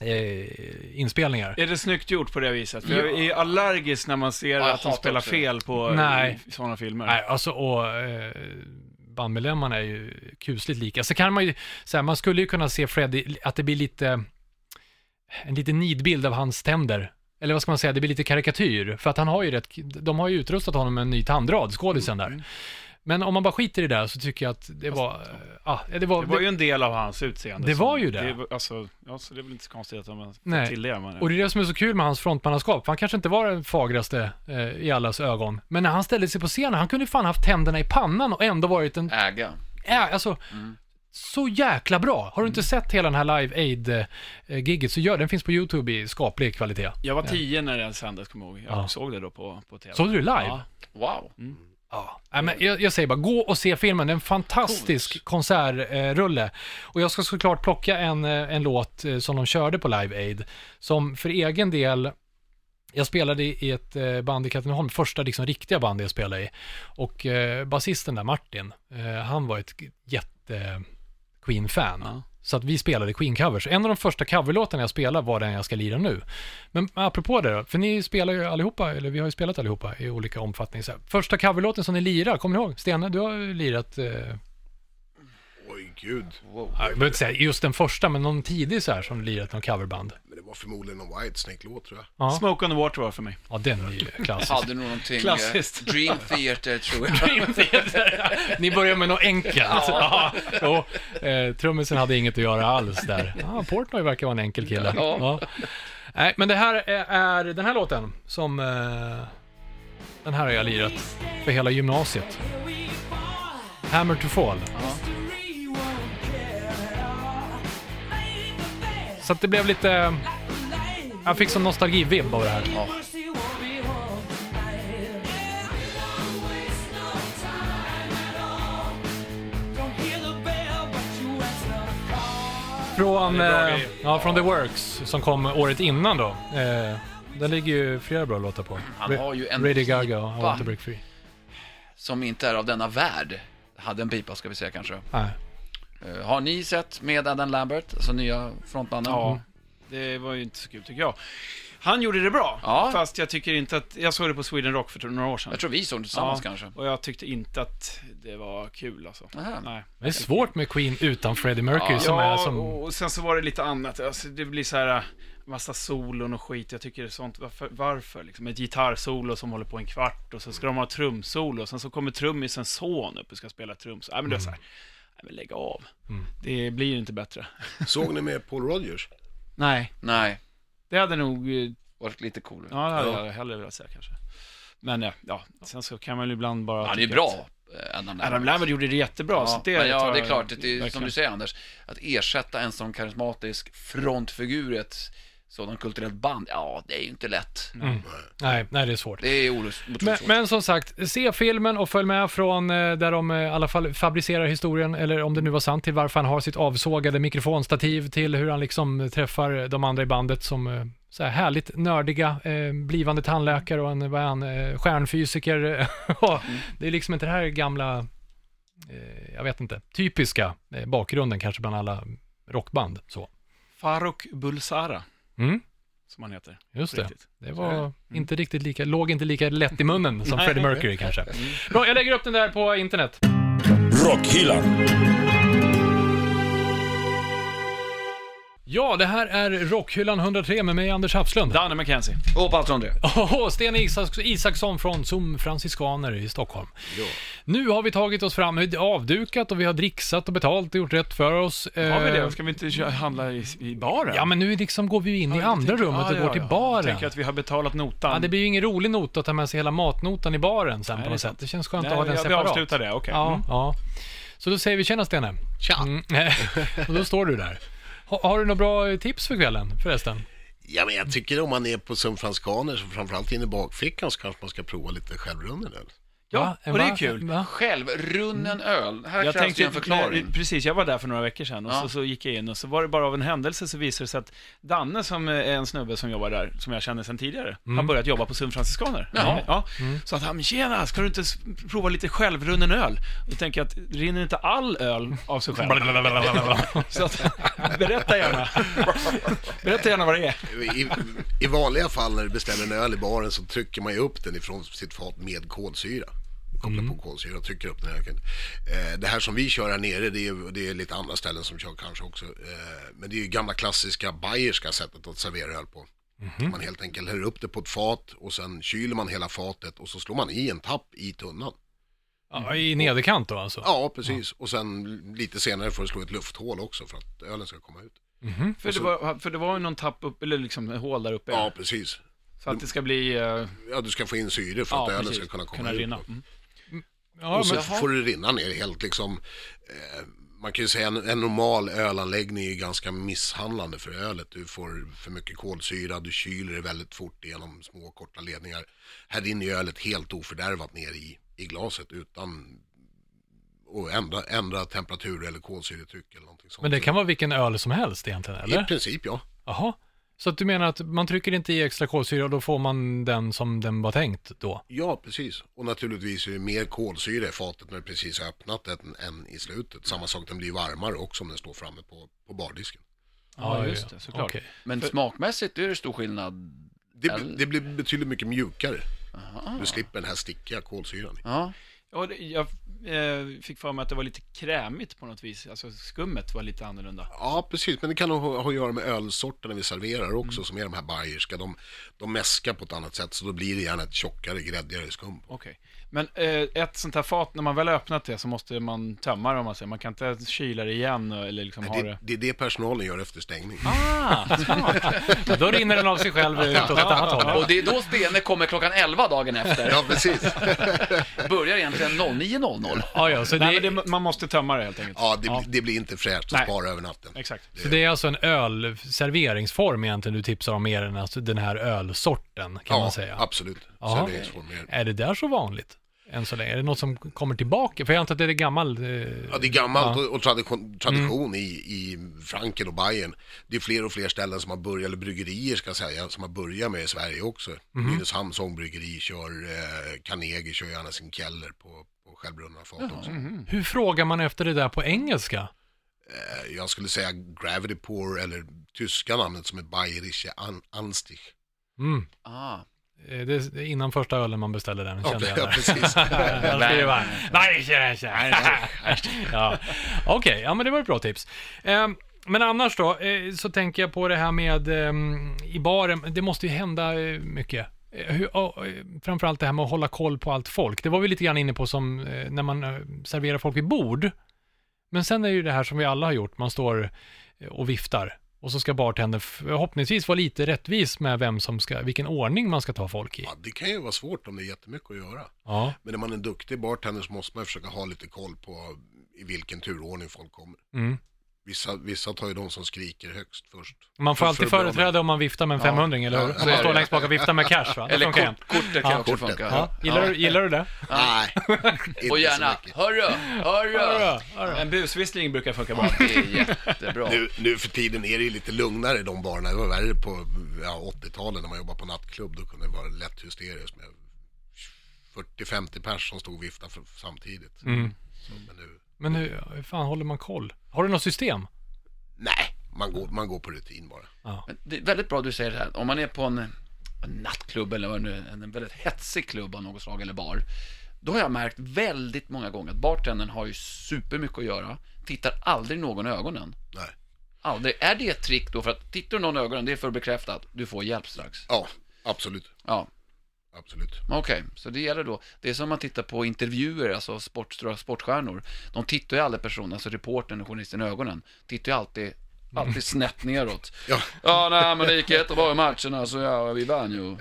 eh, inspelningar. Är det snyggt gjort på det viset? För jag är allergisk när man ser Ja, jag att de hatar spelar också. fel på Nej. sådana filmer. Nej, alltså och eh, bandmedlemmarna är ju kusligt lika. Så kan man ju, så här, man skulle ju kunna se Freddy, att det blir lite, en liten nidbild av hans tänder. Eller vad ska man säga, det blir lite karikatyr. För att han har ju rätt, de har ju utrustat honom med en ny tandrad, skådisen där. Men om man bara skiter i det där så tycker jag att det var, ja, det var, Det var ju en del av hans utseende. Det var ju det. var- alltså, ja, så det är väl inte så konstigt att har Nej. till det. Men, Och det är det som är så kul med hans frontmannaskap, han kanske inte var den fagraste eh, i allas ögon. Men när han ställde sig på scenen, han kunde fan haft tänderna i pannan och ändå varit en Äga. Ja, alltså, så jäkla bra. Har du inte sett hela den här Live Aid-gigget så gör den finns på YouTube i skaplig kvalitet. jag var tio när den sändes, kommer jag ihåg. Jag Ja. såg det då på, på TV. Såg du det live? Ja. Wow. Ja. Nej, men jag, jag säger bara, gå och se filmen. Det är en fantastisk konsertrulle. och jag ska såklart plocka en, eh, en låt eh, som de körde på Live Aid, som för egen del jag spelade i ett eh, band i Katrineholm, första liksom riktiga bandet jag spelade i. Och basisten där, Martin, han var ett jätte Queen-fan. Ja. Så att vi spelade Queen-covers. En av de första coverlåtarna jag spelade var den jag ska lira nu. Men apropå det då, för ni spelar ju allihopa, eller vi har ju spelat allihopa i olika omfattning. Så här. Första coverlåten som ni lirar, kommer ni ihåg? Stene, du har ju lirat, eh, Oj, gud. Wow. jag behöver inte säga just den första, men någon tidig så här som lirat någon coverband. Men det var förmodligen någon Whitesnake-låt tror jag. Ja, Smoke on the Water var för mig. ja den är ju klassisk. Hade nog någonting... eh, Klassiskt. Dream Theater tror jag. Ni börjar med något enkelt. Ja. Ja. Eh, trummisen hade inget att göra alls där. Ah, Portnoy verkar vara en enkel kille. Ja. Ja. Nej, men det här är, är den här låten som... Eh, den här har jag lirat för hela gymnasiet. Hammer to Fall. Så att det blev lite... Jag fick sån nostalgivibb av det här. Ja. Från, eh, ja, från The Works, som kom året innan då. Eh, den ligger ju flera bra låtar på. Han har ju en Radio Gaga och I Want to Break Free. som inte är av denna värld. Hade en pipa ska vi säga kanske. Nej. Eh, har ni sett med Adam Lambert, alltså nya frontmannen? Ja. Det var ju inte så kul tycker jag. Han gjorde det bra, Ja. fast jag tycker inte att... Jag såg det på Sweden Rock för några år sedan. Jag tror vi såg det tillsammans Ja. kanske. Och jag tyckte inte att det var kul alltså. Aha. Nej. Det är svårt med Queen utan Freddie Mercury Ja, som ja, är som... och sen så var det lite annat. Alltså, det blir så här, äh, massa solon och skit. Jag tycker det är sånt, varför? varför? Liksom ett gitarrsolo som håller på en kvart och så ska de ha trumsolo och sen så kommer trummisens son upp och ska spela trumsolo. Nej men det är så här, men lägg av. Mm. Det blir inte bättre. Såg ni med Paul Rogers? Nej, Nej, det hade nog, eh, varit lite coolare. ja det hade Ja. jag hellre velat säga kanske. Men ja, ja, sen så kan man ju ibland bara... Han är ju tycka bra, eh, Adam Lambert gjorde det jättebra. så Ja, det men ja, det är klart, det är, som du säger Anders, att ersätta en sån karismatisk frontfigur i ett sådant kulturellt band, ja, det är ju inte lätt. Mm. Nej, nej, det är svårt. Det är olust- Men, svårt. men som sagt, se filmen och följ med från eh, där de eh, i alla fall fabricerar historien, eller om det nu var sant, till varför han har sitt avsågade mikrofonstativ, till hur han liksom träffar de andra i bandet som eh, så här härligt nördiga eh, blivande tandläkare och en, vad är han, eh, stjärnfysiker. Det är liksom inte det här gamla, eh, jag vet inte, typiska eh, bakgrunden kanske bland alla rockband. Så. Faruk Bulsara, Mm, som han heter. just det. Riktigt. Det var inte riktigt lika, låg inte lika lätt i munnen som Nej. Freddie Mercury kanske. Bra, jag lägger upp den där på internet. Rockhyllan. Ja, det här är Rockhyllan 103 med mig, Anders Hafslund. Danne McKenzie. Och Patrik André. Åh, Sten Isaks Isaksson från Zoom Franciskaner i Stockholm. Nu har vi tagit oss fram, avdukat och vi har dricksat och betalt och gjort rätt för oss. Har vi Eh, det? Ska vi inte kö- handla i, i baren? Ja, men nu liksom går vi in i Ja, jag andra tänker- rummet och ja, går ja, till baren. Jag tänker att vi har betalat notan. Ja, det blir ju ingen rolig not att ta med sig hela matnotan i baren sen Nej, på något sätt. Det känns skönt Nej, att ha den ja, separat. Vi avslutar det, okej. Ja, Mm. ja. Så då säger vi tjena Stene. Tja! Mm. och då står du där. Ha, har du några bra eh, tips för kvällen förresten? Ja, men jag tycker om man är på San Franskaner, så framförallt inne i bakfickan, så kanske man ska prova lite självrunnen öl. Ja, Va? och det är kul. Va? Självrunnen öl. Här Jag krävs tänkte, det en förklaring. nej, precis, jag var där för några veckor sedan och Ja. så, så gick jag in och så var det bara av en händelse så visade det sig att Danne som är en snubbe som jobbar där, som jag känner sedan tidigare, har börjat jobba på Sun Franciskaner. Jaha. Ja. Så att han, tjena, ska du inte prova lite självrunnen öl? Och då tänker jag att rinner inte all öl av sig själv? så att, berätta gärna. berätta gärna vad det är. I, I vanliga fall när du beställer en öl i baren så trycker man ju upp den ifrån sitt fat med kolsyra. Kopplar på kolsyra och trycker upp den. Här. Eh, det här som vi kör här nere, det är, det är lite andra ställen som kör kanske också. Eh, men det är ju gamla klassiska bayerska sättet att servera öl på. Man helt enkelt häller upp det på ett fat och sen kyler man hela fatet och så slår man i en tapp i tunnan. Ja, I nederkant då alltså? Ja, precis. Och sen lite senare får du slå ett lufthål också för att ölen ska komma ut. Mhm. För det, var, för det var ju någon tapp upp, eller liksom ett hål där uppe. Ja, precis. Så att det ska bli... eh, Ja, du ska få in syre för att ja, ölen precis. ska kunna komma kunna ut. rinna. Mm. Ja, och så men, får det rinna ner helt liksom. Eh, man kan ju säga en, en normal ölanläggning är ganska misshandlande för ölet. Du får för mycket kolsyra, du kyler det väldigt fort genom små korta ledningar. Här rinner ju ölet helt ofördärvat ner i, i glaset utan att ändra, ändra temperatur eller kolsyretryck eller någonting sånt. men det kan vara vilken öl som helst egentligen, I eller? princip ja. Jaha. Så att du menar att man trycker inte i extra kolsyra och då får man den som den var tänkt då? Ja, precis. Och naturligtvis är det mer kolsyra i fatet när du precis har öppnat det än, än i slutet. Samma sak, den blir varmare också om den står framme på, på bardisken. Ja, just det, såklart. Okej. Men smakmässigt är det stor skillnad. Det, det blir betydligt mycket mjukare. Aha. Du slipper den här stickiga kolsyran. Ja. Jag eh, fick för mig att det var lite krämigt på något vis. Alltså skummet var lite annorlunda. Ja, precis. Men det kan nog ha, ha att göra med ölsorterna vi serverar också, Mm. som är de här bayerska. De, de mäskar på ett annat sätt, så då blir det gärna ett tjockare, gräddigare skum. Okej. Men eh, ett sånt här fat, när man väl öppnat det så måste man tömma det om man säger. Man kan inte kyla det igen eller liksom ha Det, det... det är det personalen gör efter stängning. Ah, smart. Då rinner den av sig själv ut åt ett annat håll. Och det är då Stene kommer klockan 11 dagen efter. Ja, precis. Börjar egentligen 09.00. Ja, ja, så Nej, det, men det, man måste tömma det helt enkelt. Ja, det, blir- det blir inte fräscht att Nej. spara över natten. Exakt. så det är alltså en ölserveringsform egentligen du tipsar om mer än alltså den här ölsorten kan ja, man säga. absolut. Ja. Serveringsform Är det där så vanligt? Än så länge? Är det något som kommer tillbaka? För jag antar att det är gammal... Eh, Ja, det är gammalt Ja. och, och tradition, tradition i, i Franken och Bayern. Det är fler och fler ställen som har börjat, eller bryggerier ska jag säga, som har börjat med i Sverige också. Nynäshamns ångbryggeri kör, eh, Carnegie kör gärna sin Keller på, på självbrunna fat också. Hur frågar man efter det där på engelska? Eh, Jag skulle säga Gravity Pour eller tyska namnet som är Bayerische An Anstich. Mm. Ah. Eh, Det är innan första ölen man beställer den, kände Ja, jag där. precis. Det bara, nej, nej, nej. ja. Okej, ja men det var ett bra tips. Eh, men annars då, eh, så tänker jag på det här med eh, i baren, det måste ju hända eh, mycket. Framförallt det här med att hålla koll på allt folk. Det var vi lite grann inne på som när man serverar folk vid bord. Men sen är det ju det här som vi alla har gjort, man står och viftar. Och så ska bartendern förhoppningsvis vara lite rättvis med vem som ska, vilken ordning man ska ta folk i. Ja, det kan ju vara svårt om det är jättemycket att göra. Ja. Men när man är duktig bartender så måste man försöka ha lite koll på i vilken turordning folk kommer. Mm. Vissa, vissa tar ju de som skriker högst först. Man får alltid för att bli av företräda om man viftar med en 500 eller hur? Ja, Om så man står längst bak och viftar med cash va? Det Eller kort, kortet kan Ja, också funka. Ja. Gillar, du, gillar du det? Nej, inte Och gärna, så mycket. hörru, hörru. En busvissling brukar funka bra. Det är jättebra. Nu, nu för tiden är det ju lite lugnare i de barerna. Det var värre på ja, 80-talet när man jobbade på nattklubb. Då kunde det vara lätt hysteriskt med 40-50 pers som stod och viftade för, samtidigt. Mm. Så, men nu, Men hur, hur fan håller man koll? Har du något system? nej, man går, man går på rutin bara. Men Det är väldigt bra du säger det här. Om man är på en, en nattklubb eller vad det nu är, en väldigt hetsig klubb av något slag eller bar. Då har jag märkt väldigt många gånger att bartendern har ju supermycket att göra. Tittar aldrig någon i ögonen. Nej. Aldrig. Är det ett trick då? För att tittar du någon i ögonen, det är för att bekräfta att du får hjälp strax. Ja, absolut. Ja, Absolut. okej. Så det gäller då. Det är som man tittar på intervjuer, alltså sport, stora sportstjärnor. De tittar ju aldrig personen, alltså reportern och journalisten i ögonen. Tittar ju alltid, alltid snett neråt. Ja. Ja, nej, men det gick jättebra i matchen alltså. Ja, vi vann ju.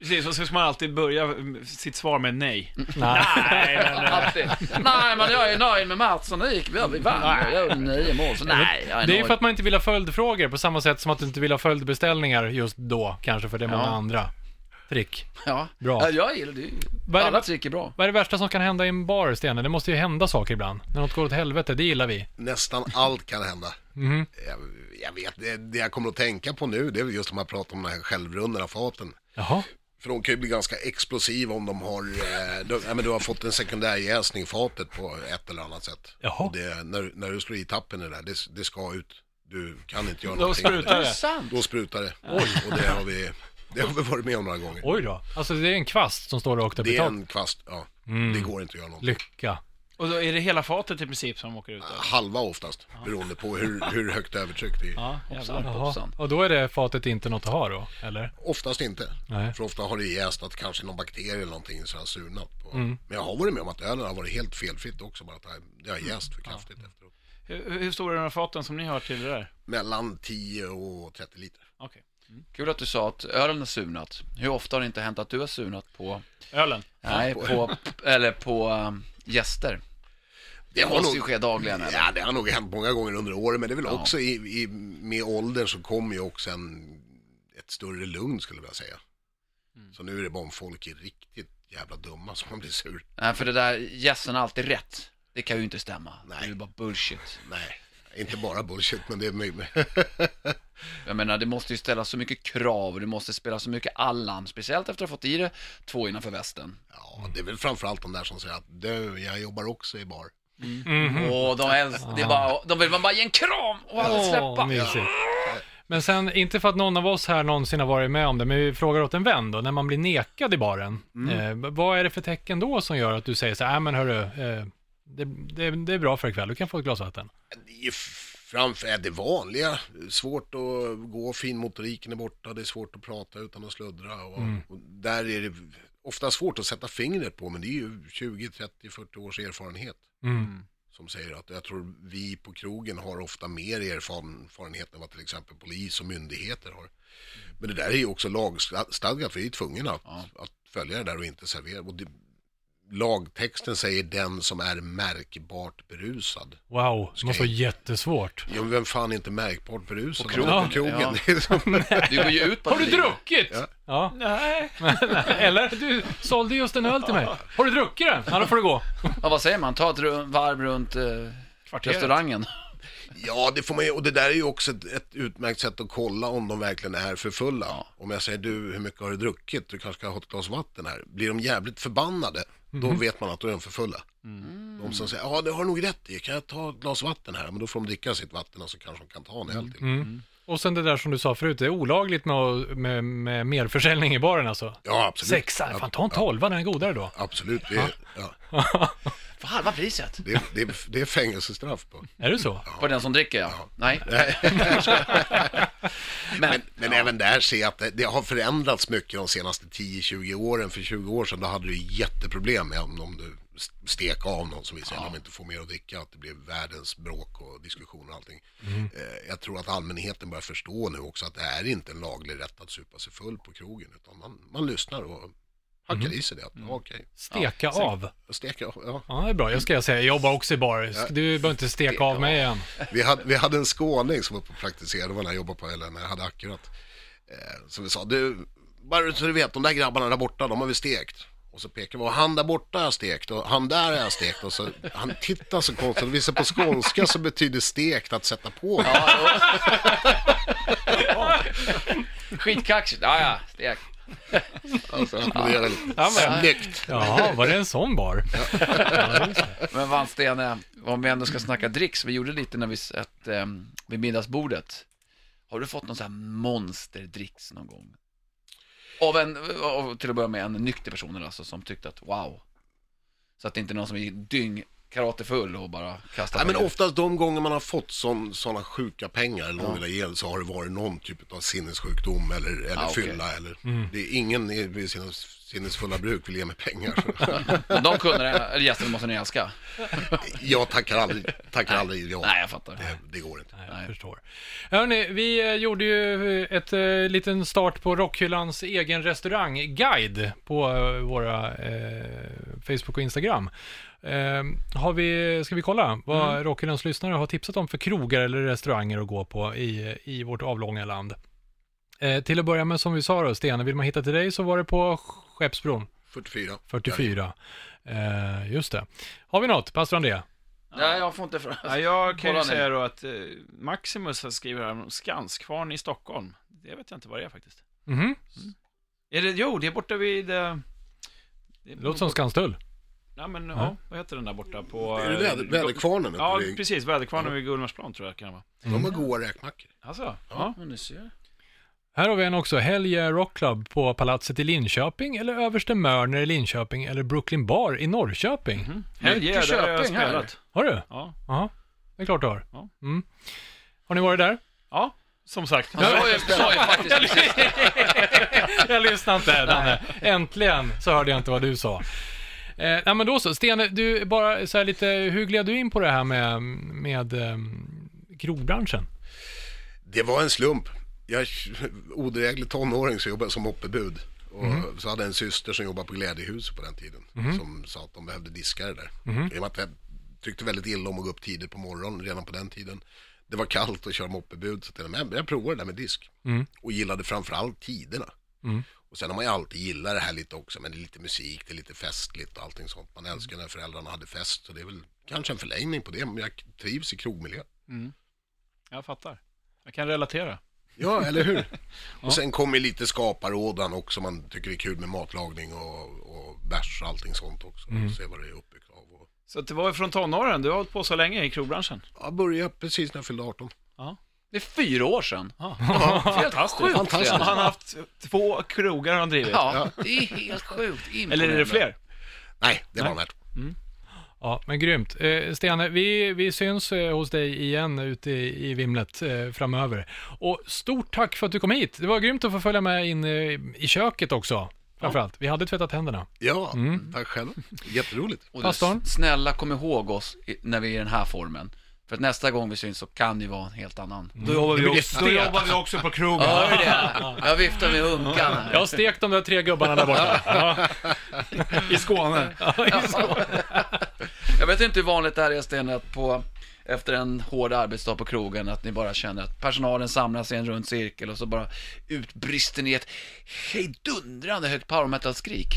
Precis, och så ska man alltid börja sitt svar med nej. Nej. Nej, men, Alltid. Nej, men jag är nöjd med matchen. Det gick, vi vann. Jag gjorde nio mål, så nej, jag är Det är ju för att man inte vill ha följdfrågor på samma sätt som att du inte vill ha följdbeställningar just då, kanske för det är många Ja. andra. Trick. Ja, Bra. Ja, jag gillar det. Vad är det- Alla trick är bra. Vad är det värsta som kan hända i en bar, Stene? Det måste ju hända saker ibland. När något går åt helvete, det gillar vi. Nästan allt kan hända. Mhm. Jag, jag vet, det, det jag kommer att tänka på nu, det är väl just om man pratar om de här självrundarna faten. Jaha. För de kan ju bli ganska explosiva om de har, eh, du, ja, men du har fått en sekundär jäsning i fatet på ett eller annat sätt. Jaha. Och det, när, när du slår i tappen i det där, det, det ska ut. Du kan inte göra Då någonting. sprutar det det. sant? Då sprutar det. Oj. Och det har vi, det har vi varit med om några gånger. Oj då. Alltså det är en kvast som står rakt upp i Det är taket. en kvast, ja. Mm. Det går inte att göra någonting. Lycka. Och då är det hela fatet i princip som åker ut? då? Halva oftast, beroende på hur, hur högt övertryck det är. Ja, Hoppsan, jävlar. Jaha. hoppsan. Och då är det fatet inte något att ha då, eller? Oftast inte. Nej. För ofta har det jäst att kanske någon bakterie eller någonting så har surnat på. Mm. Men jag har varit med om att ölen har varit helt felfritt också, bara att det har- det har jäst för kraftigt efteråt. Hur, hur stora är de här faten som ni har till det där? Mellan 10 och 30 liter. Okej. Kul att du sa att ölen har surnat. Hur ofta har det inte hänt att du har surnat på, Ölen? nej, på, eller på um, gäster? Det har måste nog- ju ske dagligen eller? Ja, det har nog hänt många gånger under åren, men det är väl Ja. också i, i, med åldern så kommer ju också en, ett större lugn skulle jag vilja säga. Mm. Så nu är det bara om folk är riktigt jävla dumma som man blir sur. Nej, för det där gässen har alltid rätt. Det kan ju inte stämma. Nej. Det är ju bara bullshit. Nej, inte bara bullshit, men det är mycket. Jag menar, det måste ju ställas så mycket krav och det måste spela så mycket Allan, speciellt efter att ha fått i det två innanför västen. Ja, det är väl framförallt de där som säger att du, jag jobbar också i bar. Mhm. Åh, de, älsk- det är bara, de vill man bara ge en kram och aldrig släppa. mysigt. Men sen, inte för att någon av oss här någonsin har varit med om det, men vi frågar åt en vän då, när man blir nekad i baren. Eh, vad är det för tecken då som gör att du säger så här, "Nej, men hörru, eh, det, det, det är bra för ikväll, du kan få ett glas vatten. Det är framför är det vanliga. Svårt att gå, finmotoriken är borta, det är svårt att prata utan att sluddra. Och, och där är det ofta svårt att sätta fingret på, men det är ju 20, 30, 40 års erfarenhet Mm. som säger att jag tror vi på krogen har ofta mer erfaren- erfarenhet än vad till exempel polis och myndigheter har. Men det där är ju också lagstadgat, vi är tvungna att, att följa det där och inte servera. Och det, lagtexten säger den som är märkbart berusad. Wow, det måste vara jättesvårt. Ja, men vem fan är inte märkbart berusad? På krogen, På krogen. ja. Det som- går ju ut på Har du druckit? Ja. Ja. Nej. Eller, du sålde just en öl till mig. Har du druckit den? Ja, då får du gå. Ja, vad säger man? Ta ett varv runt eh, Kvarteret. restaurangen. Ja, det får man ju, och det där är ju också ett, ett utmärkt sätt att kolla om de verkligen är för fulla. Om jag säger du, hur mycket har du druckit? Du kanske ska ha ett glas vatten här. Blir de jävligt förbannade, då vet man att då är de för fulla. De som säger, ja det har nog rätt i, kan jag ta ett glas vatten här? Men då får de dricka sitt vatten och så kanske de kan ta en öl till. Och sen det där som du sa förut, det är olagligt med, med, med merförsäljning i baren alltså. Ja, absolut. Sexa, fan ta en tolva, den är godare då. Absolut, det är, ja, För halva priset. det, är, det, är, det är fängelsestraff på. Är det så? På den som dricker, ja. Nej. Men, Men, men även där ser jag att det, det har förändrats mycket de senaste 10-20 åren. För 20 år sedan då hade du jätteproblem med om, om du stek av någon som vill säga att de inte får mer att dricka, att det blev världens bråk och diskussioner och allting. Eh, jag tror att allmänheten börjar förstå nu också att det är inte en laglig rätt att supa sig full på krogen, utan man, man lyssnar och hackar i sig det. Att, ja, Okej, Steka av. steka av. Ja. Ja, det är bra. Jag ska säga, jag jobbar också i bar. Du behöver inte steka av mig igen. Vi hade, vi hade en skåning som var på och praktiserade, det var när jag jobbade på, eller när jag hade Akkurat. Eh, så vi sa, du, bara så du vet, de där grabbarna där borta, de har vi stekt. Och så pekade vi, och han där borta har jag stekt, och han där har jag stekt. Och så, han tittar så konstigt, och visar på skånska så betyder stekt att sätta på. skitkaxigt. Ja, ja, stek. Alltså, är väl snyggt. Jaha, var det en sån bar? Men vad Stene, om vi ändå ska snacka dricks, vi gjorde lite när vi satt eh, vid middagsbordet. Har du fått någon sån här monsterdricks någon gång? Av en, av, till att börja med, en nykter person alltså, som tyckte att wow. Så att det inte är någon som är dyng karatefull och bara kastar Nej, men pengar. oftast de gånger man har fått sådana sjuka pengar eller någon ha ihjäl så har det varit någon typ av sinnessjukdom eller, eller Ah, okej. fylla eller det är ingen i sina sinnesfulla bruk vill ge mig pengar. Men de kunderna, eller gästerna måste ni älska. jag tackar aldrig, tackar aldrig ja. Nej, jag fattar. Det, det går inte. Nej, jag förstår. Hörrni, vi eh, gjorde ju ett eh, liten start på Rockhyllans egen restaurangguide på eh, våra eh, Facebook och Instagram. Eh, har vi, ska vi kolla vad Rockhyllans lyssnare har tipsat om för krogar eller restauranger att gå på i, i vårt avlånga land? Eh, till att börja med, som vi sa då, Stene, vill man hitta till dig så var det på Skeppsbron 44. 44. Eh, just det. Har vi något, pastor André? Nej, jag får inte fra... Ja, jag kan Kolla ju säga då att eh, Maximus skriver här om Skanskvarn i Stockholm. Det vet jag inte vad det är faktiskt. Mhm, Är det, jo, det är borta vid... Eh, det är det låter som Skanstull. Ja, men Ja. ja, vad heter den där borta på... Är det väder, eh, väderkvarnen Ja, vid- precis. Väderkvarnen vid Gullmarsplan tror jag kan det vara. De har goda räkmackor. Alltså, ja. Ja, ni ser. Här har vi en också, Hell Yeah Rock Club på Palatset i Linköping, eller Överste Mörner i Linköping, eller Brooklyn Bar i Norrköping. Mm. Helge, där har jag spelat. Har du? Ja. Ja, det är klart du har. Ja. Mm. Har ni varit där? ja, som sagt. Han sa ju, sa ju faktiskt precis jag lyssnade inte, Danne. Äntligen så hörde jag inte vad du sa. Eh, nej men då så, Stene, du, bara så lite, hur gled du in på det här med, med um, krogbranschen? Det var en slump. Jag är odräglig tonåring så jobbade jag som moppebud. Och så hade jag en syster som jobbade på Glädjehuset på den tiden. Som sa att de behövde diskare där. I och med att jag tyckte väldigt illa om att gå upp tidigt på morgonen redan på den tiden. Det var kallt att köra moppebud så jag, men jag provar det där med disk. Och gillade framförallt tiderna. Och sen har man ju alltid gillat det här lite också, men det är lite musik, det är lite festligt och allting sånt. Man älskar när föräldrarna hade fest, så det är väl kanske en förlängning på det, men jag trivs i krogmiljö. Jag fattar. Jag kan relatera. Ja, eller hur? Och sen kommer lite skaparådan också, man tycker det är kul med matlagning och, och bärs och allting sånt också. Och se vad det är uppbyggt av. Och, Så det var ju från tonåren, du har hållit på så länge i krogbranschen. jag började precis när jag fyllde 18. Det är fyra år sedan. Ja. Helt sjukt. Fantastiskt. Han har haft två krogar han drivit. Ja, det är helt sjukt. Eller är det fler? Nej, det var Nej. värt. Ja, men grymt. Eh, Stene, vi, vi syns eh, hos dig igen ute i, i vimlet eh, framöver. Och stort tack för att du kom hit. Det var grymt att få följa med in eh, i köket också. Framförallt. Vi hade tvättat händerna. Ja, tack själv. Jätteroligt. Och du, Pastorn? snälla kom ihåg oss i, när vi är i den här formen. För att nästa gång vi syns så kan det ju vara en helt annan. Då jobbar vi, också, då jobbar vi också på krogen. Hör du det? Jag viftar med unkan här. Jag har stekt de där tre gubbarna där borta. Ja. I Skåne. Jag vet inte hur vanligt det här är Sten, att på, efter en hård arbetsdag på krogen, att ni bara känner att personalen samlas i en rund cirkel och så bara utbrister ni ett hejdundrande högt power metal-skrik.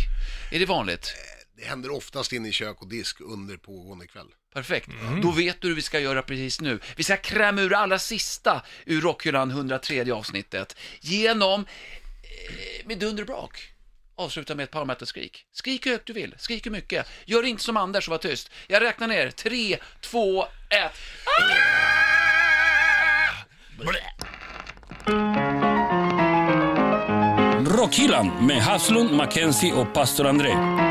Är det vanligt? Det händer oftast inne i kök och disk under pågående kväll. Perfekt. Då vet du hur vi ska göra precis nu. Vi ska kräma ur allra sista ur Rockhyllan 103 avsnittet genom, eh, med dunder och brak. Avsluta med ett powermetal-skrik. Skrik hur högt du vill, skrik hur mycket. Gör inte som Anders och var tyst. Jag räknar ner. 3, 2, 1. Rockhyllan med Haslund, Mackenzie och pastor André.